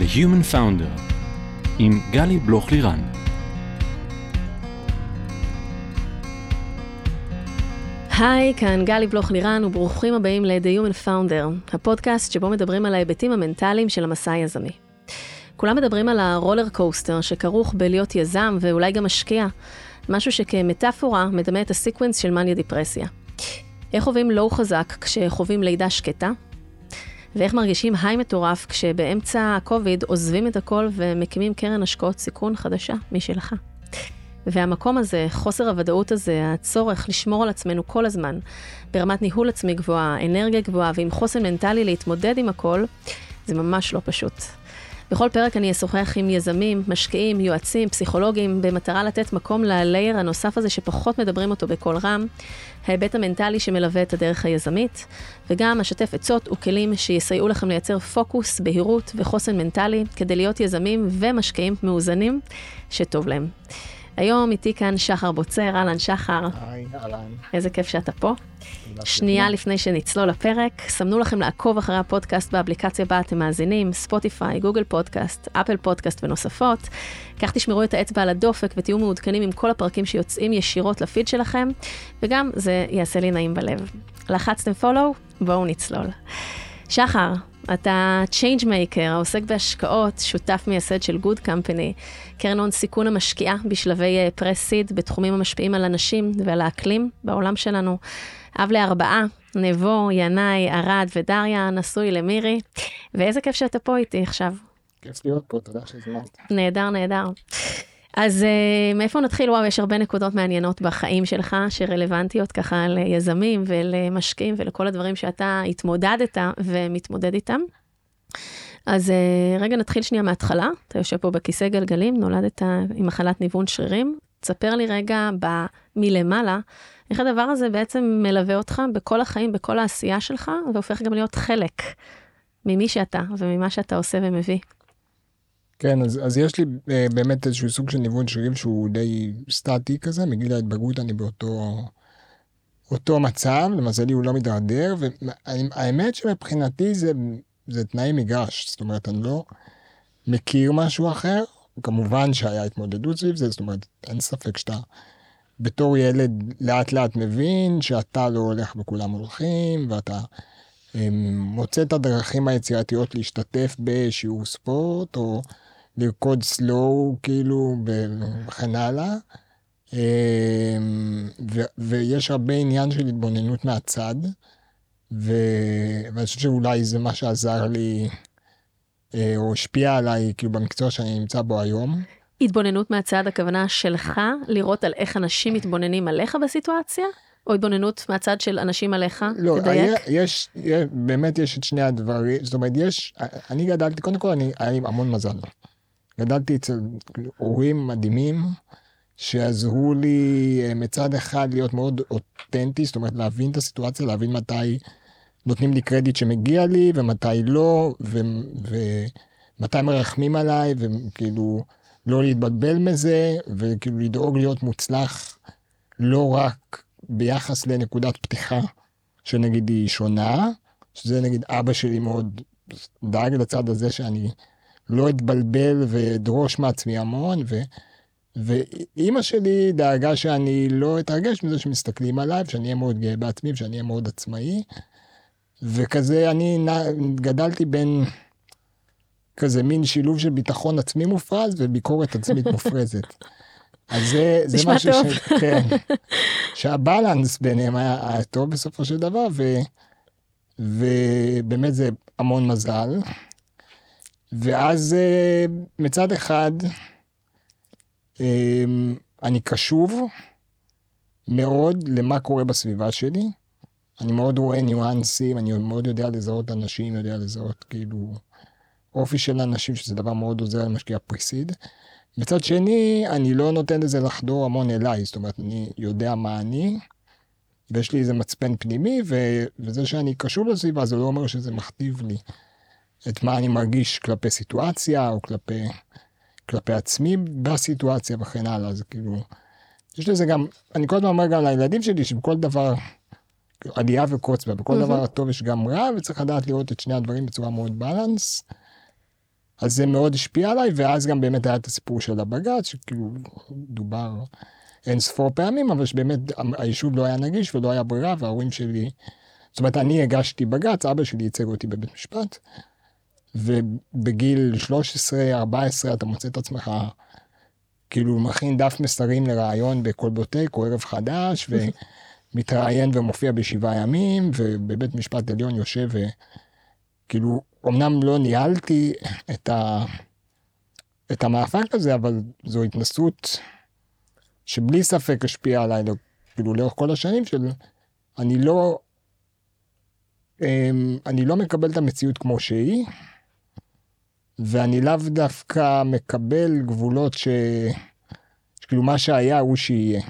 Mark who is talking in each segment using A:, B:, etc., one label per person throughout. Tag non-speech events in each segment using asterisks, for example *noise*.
A: The Human Founder עם גלי בלוך לירן.
B: היי, כאן גלי בלוך לירן וברוכים הבאים ל-The Human Founder, הפודקאסט שבו מדברים על ההיבטים המנטליים של המסע היזמי. כולם מדברים על ה roller coaster שכרוך בלהיות יזם ואולי גם משקיע, משהו שכמטאפורה מדמה את ה sequence של מניה דיפרסיה. איך חווים low חזק כשחווים לידה שקטה? ואיך מרגישים היי מטורף כשבאמצע הקוביד עוזבים את הכל ומקימים קרן השקעות סיכון חדשה משלך. והמקום הזה, חוסר הוודאות הזה, הצורך לשמור על עצמנו כל הזמן, ברמת ניהול עצמי גבוהה, אנרגיה גבוהה ועם חוסן מנטלי להתמודד עם הכל, זה ממש לא פשוט. בכל פרק אני אשוחח עם יזמים, משקיעים, יועצים, פסיכולוגים, במטרה לתת מקום ללייר הנוסף הזה שפחות מדברים אותו בקול רם, ההיבט המנטלי שמלווה את הדרך היזמית, וגם אשתף עצות וכלים שיסייעו לכם לייצר פוקוס, בהירות וחוסן מנטלי כדי להיות יזמים ומשקיעים מאוזנים שטוב להם. היום איתי כאן שחר בוצר, אהלן שחר.
C: היי, אהלן.
B: איזה כיף שאתה פה. שנייה לפני שנצלול לפרק, סמנו לכם לעקוב אחרי הפודקאסט באפליקציה בה אתם מאזינים, Spotify, Google Podcast, Apple Podcast ונוספות. כך תשמרו את האצבע על הדופק ותהיו מעודכנים עם כל הפרקים שיוצאים ישירות לפיד שלכם, וגם זה יעשה לי נעים בלב. לחצתם follow? בואו נצלול. שחר, אתה change maker, העוסק בהשקעות, שותף מייסד של Good Company, קרן הון סיכון המשקיעה בשלבי pre-seed בתחומים המשפיעים על אנשים ועל האקלים בעולם שלנו. אב לארבעה, נבו, ינאי, ארד ודריה, נשוי למירי, ואיזה כיף שאתה פה איתי עכשיו.
C: כיף להיות פה, תודה שהזמנת.
B: נהדר, נהדר. אז uh, מאיפה נתחיל? וואו, יש הרבה נקודות מעניינות בחיים שלך, שרלוונטיות ככה ליזמים ולמשקיעים ולכל הדברים שאתה התמודדת ומתמודד איתם. אז uh, רגע נתחיל שנייה מההתחלה. אתה יושב פה בכיסא גלגלים, נולדת עם מחלת ניוון שרירים. תספר לי רגע ב... מלמעלה, איך הדבר הזה בעצם מלווה אותך בכל החיים, בכל העשייה שלך, והופך גם להיות חלק ממי שאתה וממה שאתה עושה ומביא.
C: כן, אז, אז יש לי אה, באמת איזשהו סוג של ניוון שרירים שהוא די סטטי כזה, מגיל ההתבגרות אני באותו אותו מצב, למזלי הוא לא מתדרדר, והאמת שמבחינתי זה, זה תנאי מגרש, זאת אומרת, אני לא מכיר משהו אחר, כמובן שהיה התמודדות סביב זה, זאת אומרת, אין ספק שאתה בתור ילד לאט לאט מבין שאתה לא הולך וכולם הולכים, ואתה אמ, מוצא את הדרכים היצירתיות להשתתף בשיעור ספורט, או לרקוד סלואו, כאילו, וכן הלאה. אמ, ויש הרבה עניין של התבוננות מהצד, ו- ואני חושב שאולי זה מה שעזר לי, אה, או השפיע עליי, כאילו, במקצוע שאני נמצא בו היום.
B: התבוננות מהצד, הכוונה שלך, לראות על איך אנשים מתבוננים עליך בסיטואציה? או התבוננות מהצד של אנשים עליך?
C: לא, תדייק. יש, יש, באמת יש את שני הדברים, זאת אומרת, יש, אני גדלתי, קודם כל, אני, היה לי המון מזל. גדלתי אצל הורים מדהימים, שעזרו לי אה, מצד אחד להיות מאוד אותנטי, זאת אומרת, להבין את הסיטואציה, להבין מתי נותנים לי קרדיט שמגיע לי, ומתי לא, ו, ומתי מרחמים עליי, וכאילו, לא להתבלבל מזה, וכאילו לדאוג להיות מוצלח לא רק ביחס לנקודת פתיחה, שנגיד היא שונה, שזה נגיד אבא שלי מאוד דאג לצד הזה שאני לא אתבלבל ואדרוש מעצמי המון, ו... ואימא שלי דאגה שאני לא אתרגש מזה שמסתכלים עליי, ושאני אהיה מאוד גאה בעצמי, ושאני אהיה מאוד עצמאי. וכזה, אני גדלתי בין כזה מין שילוב של ביטחון עצמי מופרז וביקורת עצמית *laughs* מופרזת. אז זה, זה משהו
B: טוב.
C: ש... כן, שהבלנס ביניהם היה טוב בסופו של דבר, ו, ובאמת זה המון מזל. ואז אה, מצד אחד, אה, אני קשוב מאוד למה קורה בסביבה שלי. אני מאוד רואה ניואנסים, אני מאוד יודע לזהות אנשים, יודע לזהות כאילו אופי של אנשים, שזה דבר מאוד עוזר למשקיע פריסיד. מצד שני, אני לא נותן לזה לחדור המון אליי, זאת אומרת, אני יודע מה אני, ויש לי איזה מצפן פנימי, ו... וזה שאני קשור לסביבה, זה לא אומר שזה מכתיב לי את מה אני מרגיש כלפי סיטואציה, או כלפי, כלפי עצמי בסיטואציה וכן הלאה, זה כאילו... יש לזה גם, אני כל הזמן אומר גם לילדים שלי, שבכל דבר, עלייה וקוץ בה, בכל mm-hmm. דבר טוב יש גם רע, וצריך לדעת לראות את שני הדברים בצורה מאוד בלנס. אז זה מאוד השפיע עליי, ואז גם באמת היה את הסיפור של הבג"ץ, שכאילו דובר אין ספור פעמים, אבל שבאמת היישוב לא היה נגיש ולא היה ברירה, וההורים שלי, זאת אומרת, אני הגשתי בג"ץ, אבא שלי ייצג אותי בבית משפט, ובגיל 13-14 אתה מוצא את עצמך, כאילו מכין דף מסרים לראיון בקולבוטק או ערב חדש, *laughs* ומתראיין ומופיע בשבעה ימים, ובבית משפט עליון יושב וכאילו, אמנם לא ניהלתי את, ה... את המאבק הזה, אבל זו התנסות שבלי ספק השפיעה עליי, כאילו לאורך כל השנים של אני לא, אמ, אני לא מקבל את המציאות כמו שהיא, ואני לאו דווקא מקבל גבולות ש... כאילו מה שהיה הוא שיהיה.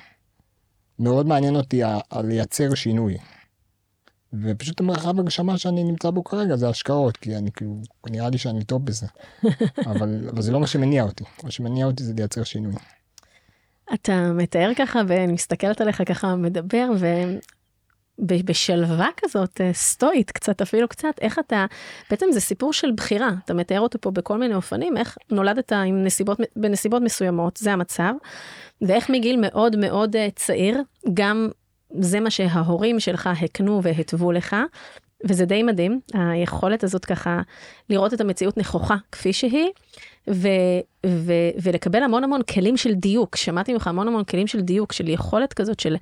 C: מאוד מעניין אותי ה... לייצר שינוי. ופשוט המרחב הגשמה שאני נמצא בו כרגע זה השקעות, כי אני כאילו, נראה לי שאני טוב בזה. *laughs* אבל, אבל זה לא מה שמניע אותי, מה שמניע אותי זה לייצר שינוי.
B: אתה מתאר ככה ואני מסתכלת עליך ככה מדבר ובשלווה כזאת אה, סטואית קצת אפילו קצת איך אתה בעצם זה סיפור של בחירה. אתה מתאר אותו פה בכל מיני אופנים איך נולדת עם נסיבות בנסיבות מסוימות זה המצב ואיך מגיל מאוד מאוד אה, צעיר גם זה מה שההורים שלך הקנו והתוו לך וזה די מדהים היכולת הזאת ככה לראות את המציאות נכוחה כפי שהיא ו, ו, ולקבל המון המון כלים של דיוק, שמעתי ממך המון המון כלים של דיוק, של יכולת כזאת של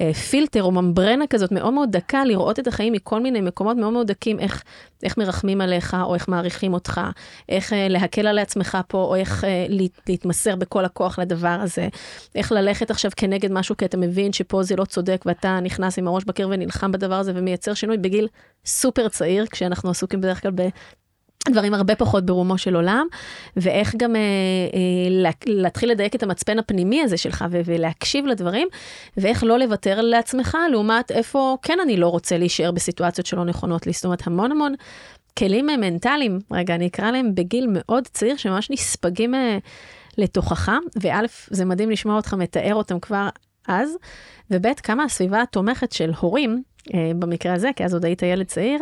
B: אה, פילטר או ממברנה כזאת מאוד מאוד דקה, לראות את החיים מכל מיני מקומות מאוד מאוד דקים, איך, איך מרחמים עליך, או איך מעריכים אותך, איך אה, להקל על עצמך פה, או איך אה, להת, להתמסר בכל הכוח לדבר הזה, איך ללכת עכשיו כנגד משהו, כי אתה מבין שפה זה לא צודק, ואתה נכנס עם הראש בקיר ונלחם בדבר הזה ומייצר שינוי בגיל סופר צעיר, כשאנחנו עסוקים בדרך כלל דברים הרבה פחות ברומו של עולם, ואיך גם אה, אה, להתחיל לדייק את המצפן הפנימי הזה שלך ו- ולהקשיב לדברים, ואיך לא לוותר לעצמך, לעומת איפה כן אני לא רוצה להישאר בסיטואציות שלא נכונות לי. זאת אומרת, המון המון כלים מנטליים, רגע, אני אקרא להם בגיל מאוד צעיר, שממש נספגים אה, לתוכך, וא', זה מדהים לשמוע אותך מתאר אותם כבר אז, וב', כמה הסביבה התומכת של הורים, אה, במקרה הזה, כי אז עוד היית ילד צעיר,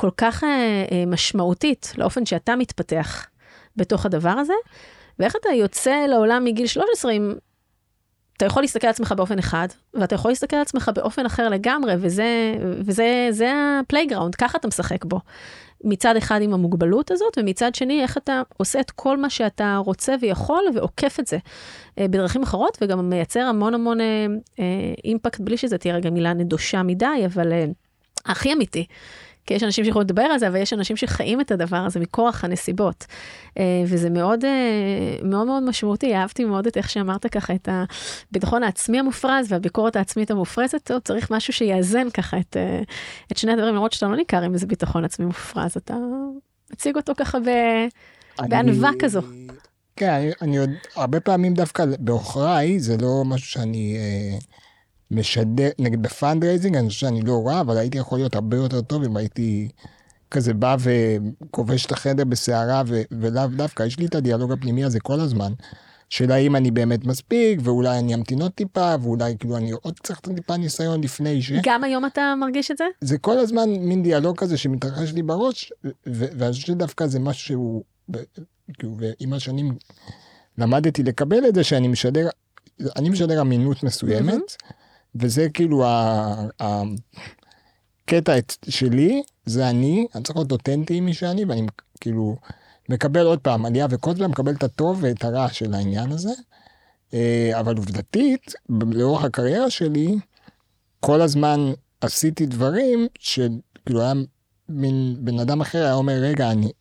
B: כל כך אה, אה, משמעותית לאופן שאתה מתפתח בתוך הדבר הזה, ואיך אתה יוצא לעולם מגיל 13 עם... אתה יכול להסתכל על עצמך באופן אחד, ואתה יכול להסתכל על עצמך באופן אחר לגמרי, וזה, וזה זה ה playground, ככה אתה משחק בו. מצד אחד עם המוגבלות הזאת, ומצד שני, איך אתה עושה את כל מה שאתה רוצה ויכול, ועוקף את זה אה, בדרכים אחרות, וגם מייצר המון המון impact, בלי שזה תהיה רגע מילה נדושה מדי, אבל הכי אמיתי. כי יש אנשים שיכולים לדבר על זה, אבל יש אנשים שחיים את הדבר הזה מכורח הנסיבות. אה, וזה מאוד אה, מאוד מאוד משמעותי, אהבתי מאוד את איך שאמרת ככה את הביטחון העצמי המופרז והביקורת העצמית המופרזת, טוב, צריך משהו שיאזן ככה את, אה, את שני הדברים, למרות שאתה לא ניכר עם איזה ביטחון עצמי מופרז, אתה מציג אותו ככה ב, בענווה כזו.
C: כן, אני, אני עוד, הרבה פעמים דווקא בעוכריי, זה לא משהו שאני... אה... משדר, נגיד ב fundraising, אני חושב שאני לא רע, אבל הייתי יכול להיות הרבה יותר טוב אם הייתי כזה בא וכובש את החדר בסערה, ו- ולאו דווקא, יש לי את הדיאלוג הפנימי הזה כל הזמן. של האם אני באמת מספיק, ואולי אני אמתין עוד טיפה, ואולי כאילו אני עוד צריך טיפה ניסיון לפני ש...
B: גם היום אתה מרגיש את זה?
C: זה כל הזמן מין דיאלוג כזה שמתרחש לי בראש, ואני חושב שדווקא זה משהו שהוא, כאילו, ועם השנים למדתי לקבל את זה, שאני משדר, אני משדר אמינות מסוימת. Mm-hmm. וזה כאילו הקטע שלי, זה אני, אני צריך להיות אותנטי עם מי שאני, ואני כאילו מקבל עוד פעם עלייה הזמן מקבל את הטוב ואת הרע של העניין הזה. אה, אבל עובדתית, לאורך הקריירה שלי, כל הזמן עשיתי דברים שכאילו היה מין בן אדם אחר היה אומר, רגע, אני,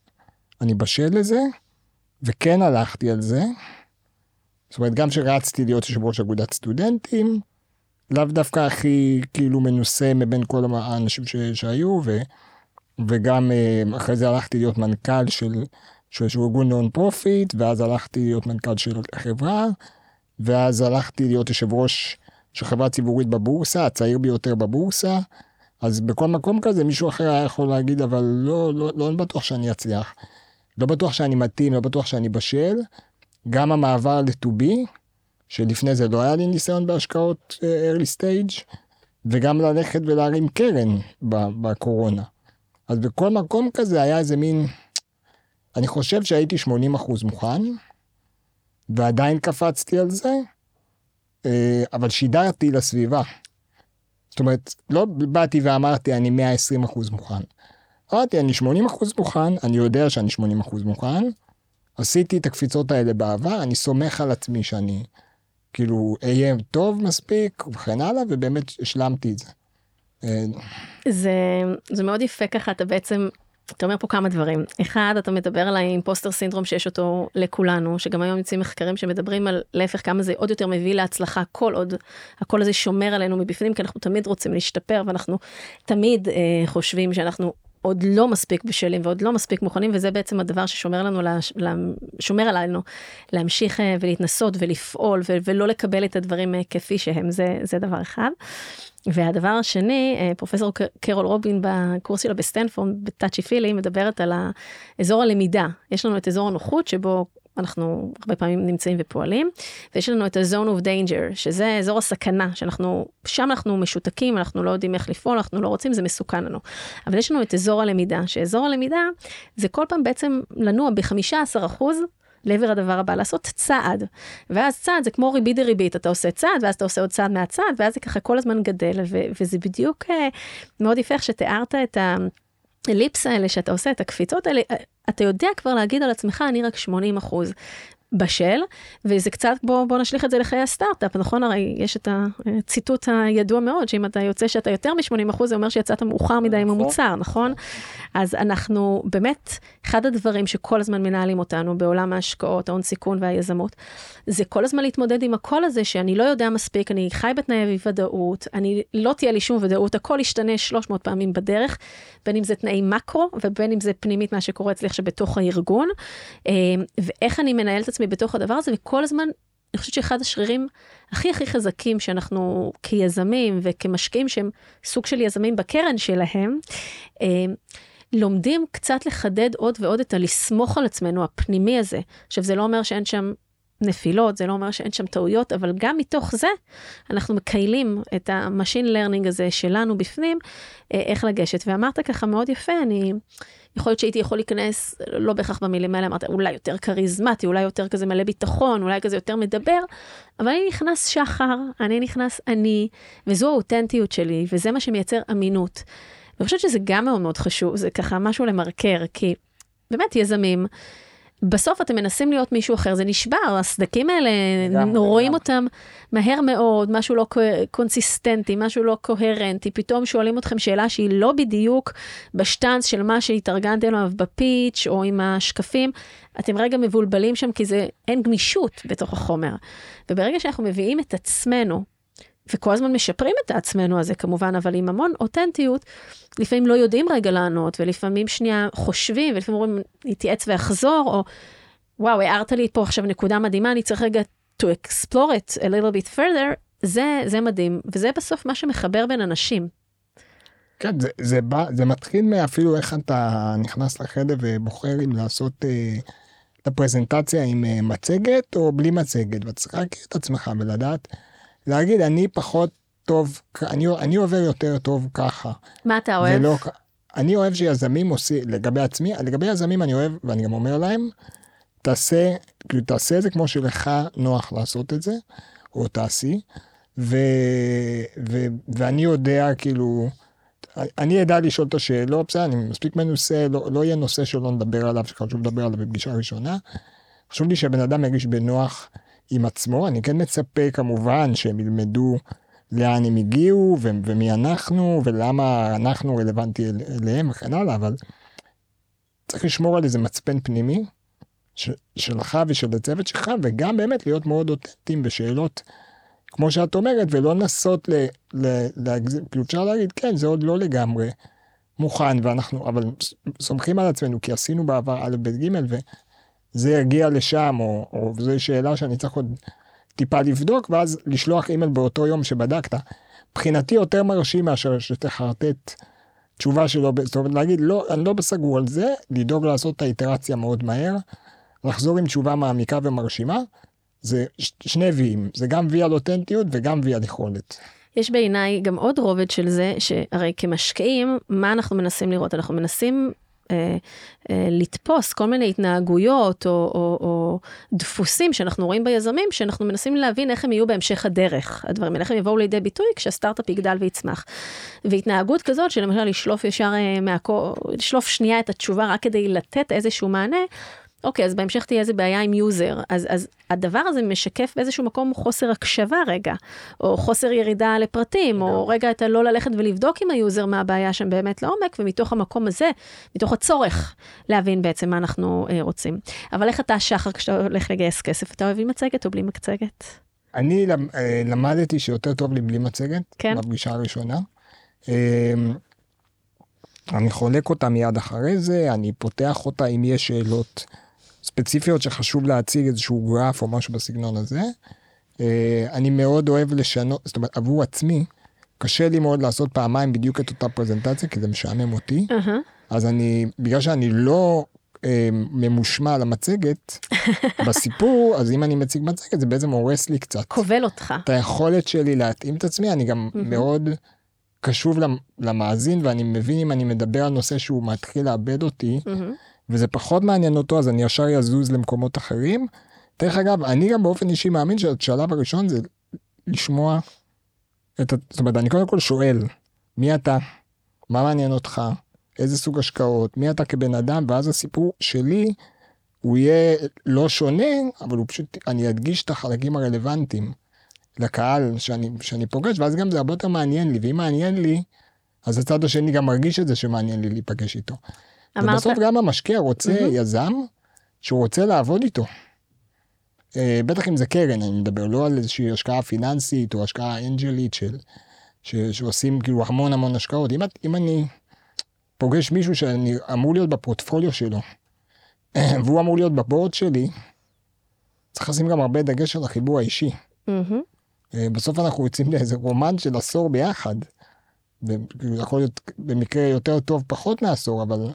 C: אני בשל לזה, וכן הלכתי על זה. זאת אומרת, גם שרצתי להיות יושב ראש אגודת סטודנטים, לאו דווקא הכי כאילו מנוסה מבין כל האנשים ש, שהיו, ו, וגם אה, אחרי זה הלכתי להיות מנכ"ל של, של ארגון non-profit, ואז הלכתי להיות מנכ"ל של חברה, ואז הלכתי להיות יושב ראש של חברה ציבורית בבורסה, הצעיר ביותר בבורסה. אז בכל מקום כזה מישהו אחר היה יכול להגיד, אבל לא, לא, לא, לא בטוח שאני אצליח. לא בטוח שאני מתאים, לא בטוח שאני בשל. גם המעבר ל-2B, שלפני זה לא היה לי ניסיון בהשקעות אה, early stage, וגם ללכת ולהרים קרן בקורונה. אז בכל מקום כזה היה איזה מין, אני חושב שהייתי 80 אחוז מוכן, ועדיין קפצתי על זה, אה, אבל שידרתי לסביבה. זאת אומרת, לא באתי ואמרתי, אני 120 אחוז מוכן. אמרתי, אני 80 אחוז מוכן, אני יודע שאני 80 אחוז מוכן, עשיתי את הקפיצות האלה בעבר, אני סומך על עצמי שאני כאילו אהיה טוב מספיק וכן הלאה, ובאמת השלמתי את זה. אה,
B: זה, זה מאוד יפה ככה, אתה בעצם, אתה אומר פה כמה דברים. אחד, אתה מדבר על האימפוסטר סינדרום שיש אותו לכולנו, שגם היום יוצאים מחקרים שמדברים על להפך כמה זה עוד יותר מביא להצלחה, כל עוד הקול הזה שומר עלינו מבפנים, כי אנחנו תמיד רוצים להשתפר, ואנחנו תמיד אה, חושבים שאנחנו עוד לא מספיק בשלים ועוד לא מספיק מוכנים, וזה בעצם הדבר ששומר לנו, שומר עלינו להמשיך אה, ולהתנסות ולפעול ולא לקבל את הדברים אה, כפי שהם, זה, זה דבר אחד. והדבר השני, אה, פרופסור קרול רובין בקורס שלה בסטנפורד, ב Touchy Feely, מדברת על אזור הלמידה. יש לנו את אזור הנוחות שבו אנחנו הרבה פעמים נמצאים ופועלים, ויש לנו את ה-zone of danger, שזה אזור הסכנה, שאנחנו, שם אנחנו משותקים, אנחנו לא יודעים איך לפעול, אנחנו לא רוצים, זה מסוכן לנו. אבל יש לנו את אזור הלמידה, שאזור הלמידה זה כל פעם בעצם לנוע ב-15 אחוז לעבר הדבר הבא, לעשות צעד. ואז צעד זה כמו ריבית דריבית, אתה עושה צעד, ואז אתה עושה עוד צעד מהצעד, ואז זה ככה כל הזמן גדל, ו- וזה בדיוק uh, מאוד יפה איך שתיארת את ה... אליפס האלה שאתה עושה, את הקפיצות האלה, אתה יודע כבר להגיד על עצמך, אני רק 80 אחוז. בשל, וזה קצת, בוא, בוא נשליך את זה לחיי הסטארט-אפ, נכון? הרי יש את הציטוט הידוע מאוד, שאם אתה יוצא שאתה יותר מ-80 זה אומר שיצאת מאוחר מדי עם נכון. המוצר, נכון? אז אנחנו, באמת, אחד הדברים שכל הזמן מנהלים אותנו בעולם ההשקעות, ההון סיכון והיזמות, זה כל הזמן להתמודד עם הקול הזה שאני לא יודע מספיק, אני חי בתנאי ודאות, אני, לא תהיה לי שום ודאות, הכל ישתנה 300 פעמים בדרך, בין אם זה תנאי מקרו ובין אם זה פנימית מה שקורה אצלי עכשיו בתוך הארגון, אה, ואיך אני מנהלת את עצמי בתוך הדבר הזה, וכל הזמן, אני חושבת שאחד השרירים הכי הכי חזקים שאנחנו כיזמים וכמשקיעים שהם סוג של יזמים בקרן שלהם, אה, לומדים קצת לחדד עוד ועוד את הלסמוך על עצמנו הפנימי הזה. עכשיו זה לא אומר שאין שם נפילות, זה לא אומר שאין שם טעויות, אבל גם מתוך זה אנחנו מכיילים את ה machine learning הזה שלנו בפנים, אה, איך לגשת. ואמרת ככה מאוד יפה, אני, יכול להיות שהייתי יכול להיכנס, לא בהכרח במילים האלה, אמרת, אולי יותר כריזמטי, אולי יותר כזה מלא ביטחון, אולי כזה יותר מדבר, אבל אני נכנס שחר, אני נכנס אני, וזו האותנטיות שלי, וזה מה שמייצר אמינות. אני חושבת שזה גם מאוד מאוד חשוב, זה ככה משהו למרקר, כי באמת יזמים, בסוף אתם מנסים להיות מישהו אחר, זה נשבר, הסדקים האלה, גם, רואים גם. אותם מהר מאוד, משהו לא קונסיסטנטי, משהו לא קוהרנטי, פתאום שואלים אתכם שאלה שהיא לא בדיוק בשטאנץ של מה שהתארגנתם עליו בפיץ' או עם השקפים, אתם רגע מבולבלים שם כי זה, אין גמישות בתוך החומר. וברגע שאנחנו מביאים את עצמנו וכל הזמן משפרים את עצמנו הזה כמובן, אבל עם המון אותנטיות, לפעמים לא יודעים רגע לענות, ולפעמים שנייה חושבים, ולפעמים אומרים, נתייעץ ואחזור, או וואו, הערת לי פה עכשיו נקודה מדהימה, אני צריך רגע to explore it a little bit further, זה, זה מדהים, וזה בסוף מה שמחבר בין אנשים.
C: כן, זה, זה, בא, זה מתחיל מאפילו איך אתה נכנס לחדר ובוחר אם לעשות אה, את הפרזנטציה עם אה, מצגת או בלי מצגת, ואתה צריך להכיר את עצמך ולדעת. להגיד אני פחות טוב, אני, אני עובר יותר טוב ככה.
B: מה אתה אוהב? ולא,
C: אני אוהב שיזמים עושים, לגבי עצמי, לגבי יזמים אני אוהב, ואני גם אומר להם, תעשה, כאילו תעשה את זה כמו שלך נוח לעשות את זה, או תעשי, ו, ו, ואני יודע כאילו, אני אדע לשאול את השאלות, בסדר, אני מספיק מנוסה, לא, לא יהיה נושא שלא נדבר עליו, שחשוב לדבר עליו בפגישה ראשונה. חשוב לי שהבן אדם ירגיש בנוח עם עצמו, אני כן מצפה כמובן שהם ילמדו לאן הם הגיעו ו- ומי אנחנו ולמה אנחנו רלוונטי אל- אליהם וכן הלאה, אבל צריך לשמור על איזה מצפן פנימי ש- שלך ושל הצוות שלך, וגם באמת להיות מאוד אותנטיים בשאלות, כמו שאת אומרת, ולא לנסות ל- ל- להגזים, כאילו אפשר להגיד, כן, זה עוד לא לגמרי מוכן, ואנחנו, אבל סומכים על עצמנו, כי עשינו בעבר א', ב', ג'. זה יגיע לשם, או, או זו שאלה שאני צריך עוד טיפה לבדוק, ואז לשלוח אימייל באותו יום שבדקת. מבחינתי יותר מרשים מאשר שתחרטט תשובה שלו, זאת אומרת להגיד, לא, אני לא בסגור על זה, לדאוג לעשות את האיטרציה מאוד מהר, לחזור עם תשובה מעמיקה ומרשימה, זה שני ויים, זה גם וי על אותנטיות וגם וי על יכולת.
B: יש בעיניי גם עוד רובד של זה, שהרי כמשקיעים, מה אנחנו מנסים לראות? אנחנו מנסים אה, אה, לתפוס כל מיני התנהגויות או, או, או דפוסים שאנחנו רואים ביזמים, שאנחנו מנסים להבין איך הם יהיו בהמשך הדרך. הדברים האלה, איך הם יבואו לידי ביטוי כשהסטארט-אפ יגדל ויצמח. והתנהגות כזאת, שלמשל לשלוף ישר אה, לשלוף שנייה את התשובה רק כדי לתת איזשהו מענה, אוקיי, אז בהמשך תהיה איזה בעיה עם user. אז, אז הדבר הזה משקף באיזשהו מקום חוסר הקשבה רגע, או חוסר ירידה לפרטים, או רגע אתה לא ללכת ולבדוק עם ה user מה הבעיה שם באמת לעומק, ומתוך המקום הזה, מתוך הצורך להבין בעצם מה אנחנו אה, רוצים. אבל איך אתה, שחר, כשאתה הולך לגייס כסף, אתה אוהב עם מצגת או בלי מצגת?
C: אני אה, למדתי שיותר טוב לי בלי מצגת,
B: כן.
C: בפגישה הראשונה. אה, אני חולק אותה מיד אחרי זה, אני פותח אותה אם יש שאלות. ספציפיות שחשוב להציג איזשהו גרף או משהו בסגנון הזה. אה, אני מאוד אוהב לשנות, זאת אומרת, עבור עצמי, קשה לי מאוד לעשות פעמיים בדיוק את אותה פרזנטציה, כי זה משעמם אותי.
B: Uh-huh.
C: אז אני, בגלל שאני לא אה, ממושמע על המצגת *laughs* בסיפור, אז אם אני מציג מצגת, זה בעצם הורס לי קצת.
B: כובל אותך.
C: את היכולת שלי להתאים את עצמי, אני גם
B: מהמם.
C: מאוד קשוב למ- למאזין, ואני מבין אם אני מדבר על נושא שהוא מתחיל לאבד אותי,
B: מהמם.
C: וזה פחות מעניין אותו, אז אני ישר יזוז למקומות אחרים. דרך אגב, אני גם באופן אישי מאמין שהשלב הראשון זה לשמוע את ה... זאת אומרת, אני קודם כל שואל, מי אתה? מה מעניין אותך? איזה סוג השקעות? מי אתה כבן אדם? ואז הסיפור שלי, הוא יהיה לא שונה, אבל הוא פשוט, אני אדגיש את החלקים הרלוונטיים לקהל שאני, שאני פוגש, ואז גם זה הרבה יותר מעניין לי, ואם מעניין לי, אז הצד השני גם מרגיש את זה שמעניין לי להיפגש איתו.
B: אמרת,
C: ובסוף גם המשקיע רוצה
B: מהמם.
C: יזם שהוא רוצה לעבוד איתו. אה, בטח אם זה קרן, אני מדבר לא על איזושהי השקעה פיננסית או השקעה אנג'לית של, ש, שעושים כאילו המון המון השקעות. אם, אם אני פוגש מישהו שאני אמור להיות בפורטפוליו שלו, *clears throat* והוא אמור להיות בבורד שלי, צריך לשים גם הרבה דגש על החיבור האישי.
B: מהמם.
C: אה, בסוף אנחנו יוצאים לאיזה רומן של עשור ביחד. וכאילו, יכול להיות במקרה יותר טוב פחות מעשור, אבל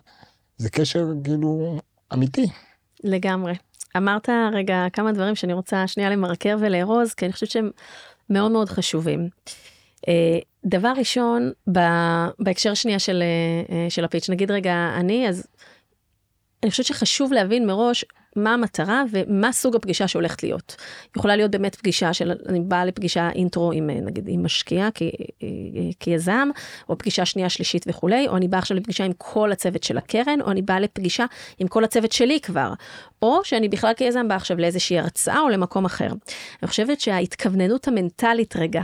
C: זה קשר כאילו אמיתי.
B: לגמרי. אמרת רגע כמה דברים שאני רוצה שנייה למרקר ולארוז, כי אני חושבת שהם מאוד מאוד חשובים. אה, דבר ראשון, בהקשר שנייה של, אה, אה, של הפיץ', נגיד רגע אני, אז אני חושבת שחשוב להבין מראש מה המטרה ומה סוג הפגישה שהולכת להיות. יכולה להיות באמת פגישה של, אני באה לפגישה אינטרו עם, אה, נגיד, עם משקיע כ, אה, כיזם, או פגישה שנייה, שלישית וכולי, או אני באה עכשיו לפגישה עם כל הצוות של הקרן, או אני באה לפגישה עם כל הצוות שלי כבר, או שאני בכלל כיזם באה עכשיו לאיזושהי הרצאה או למקום אחר. אני חושבת שההתכווננות המנטלית רגע,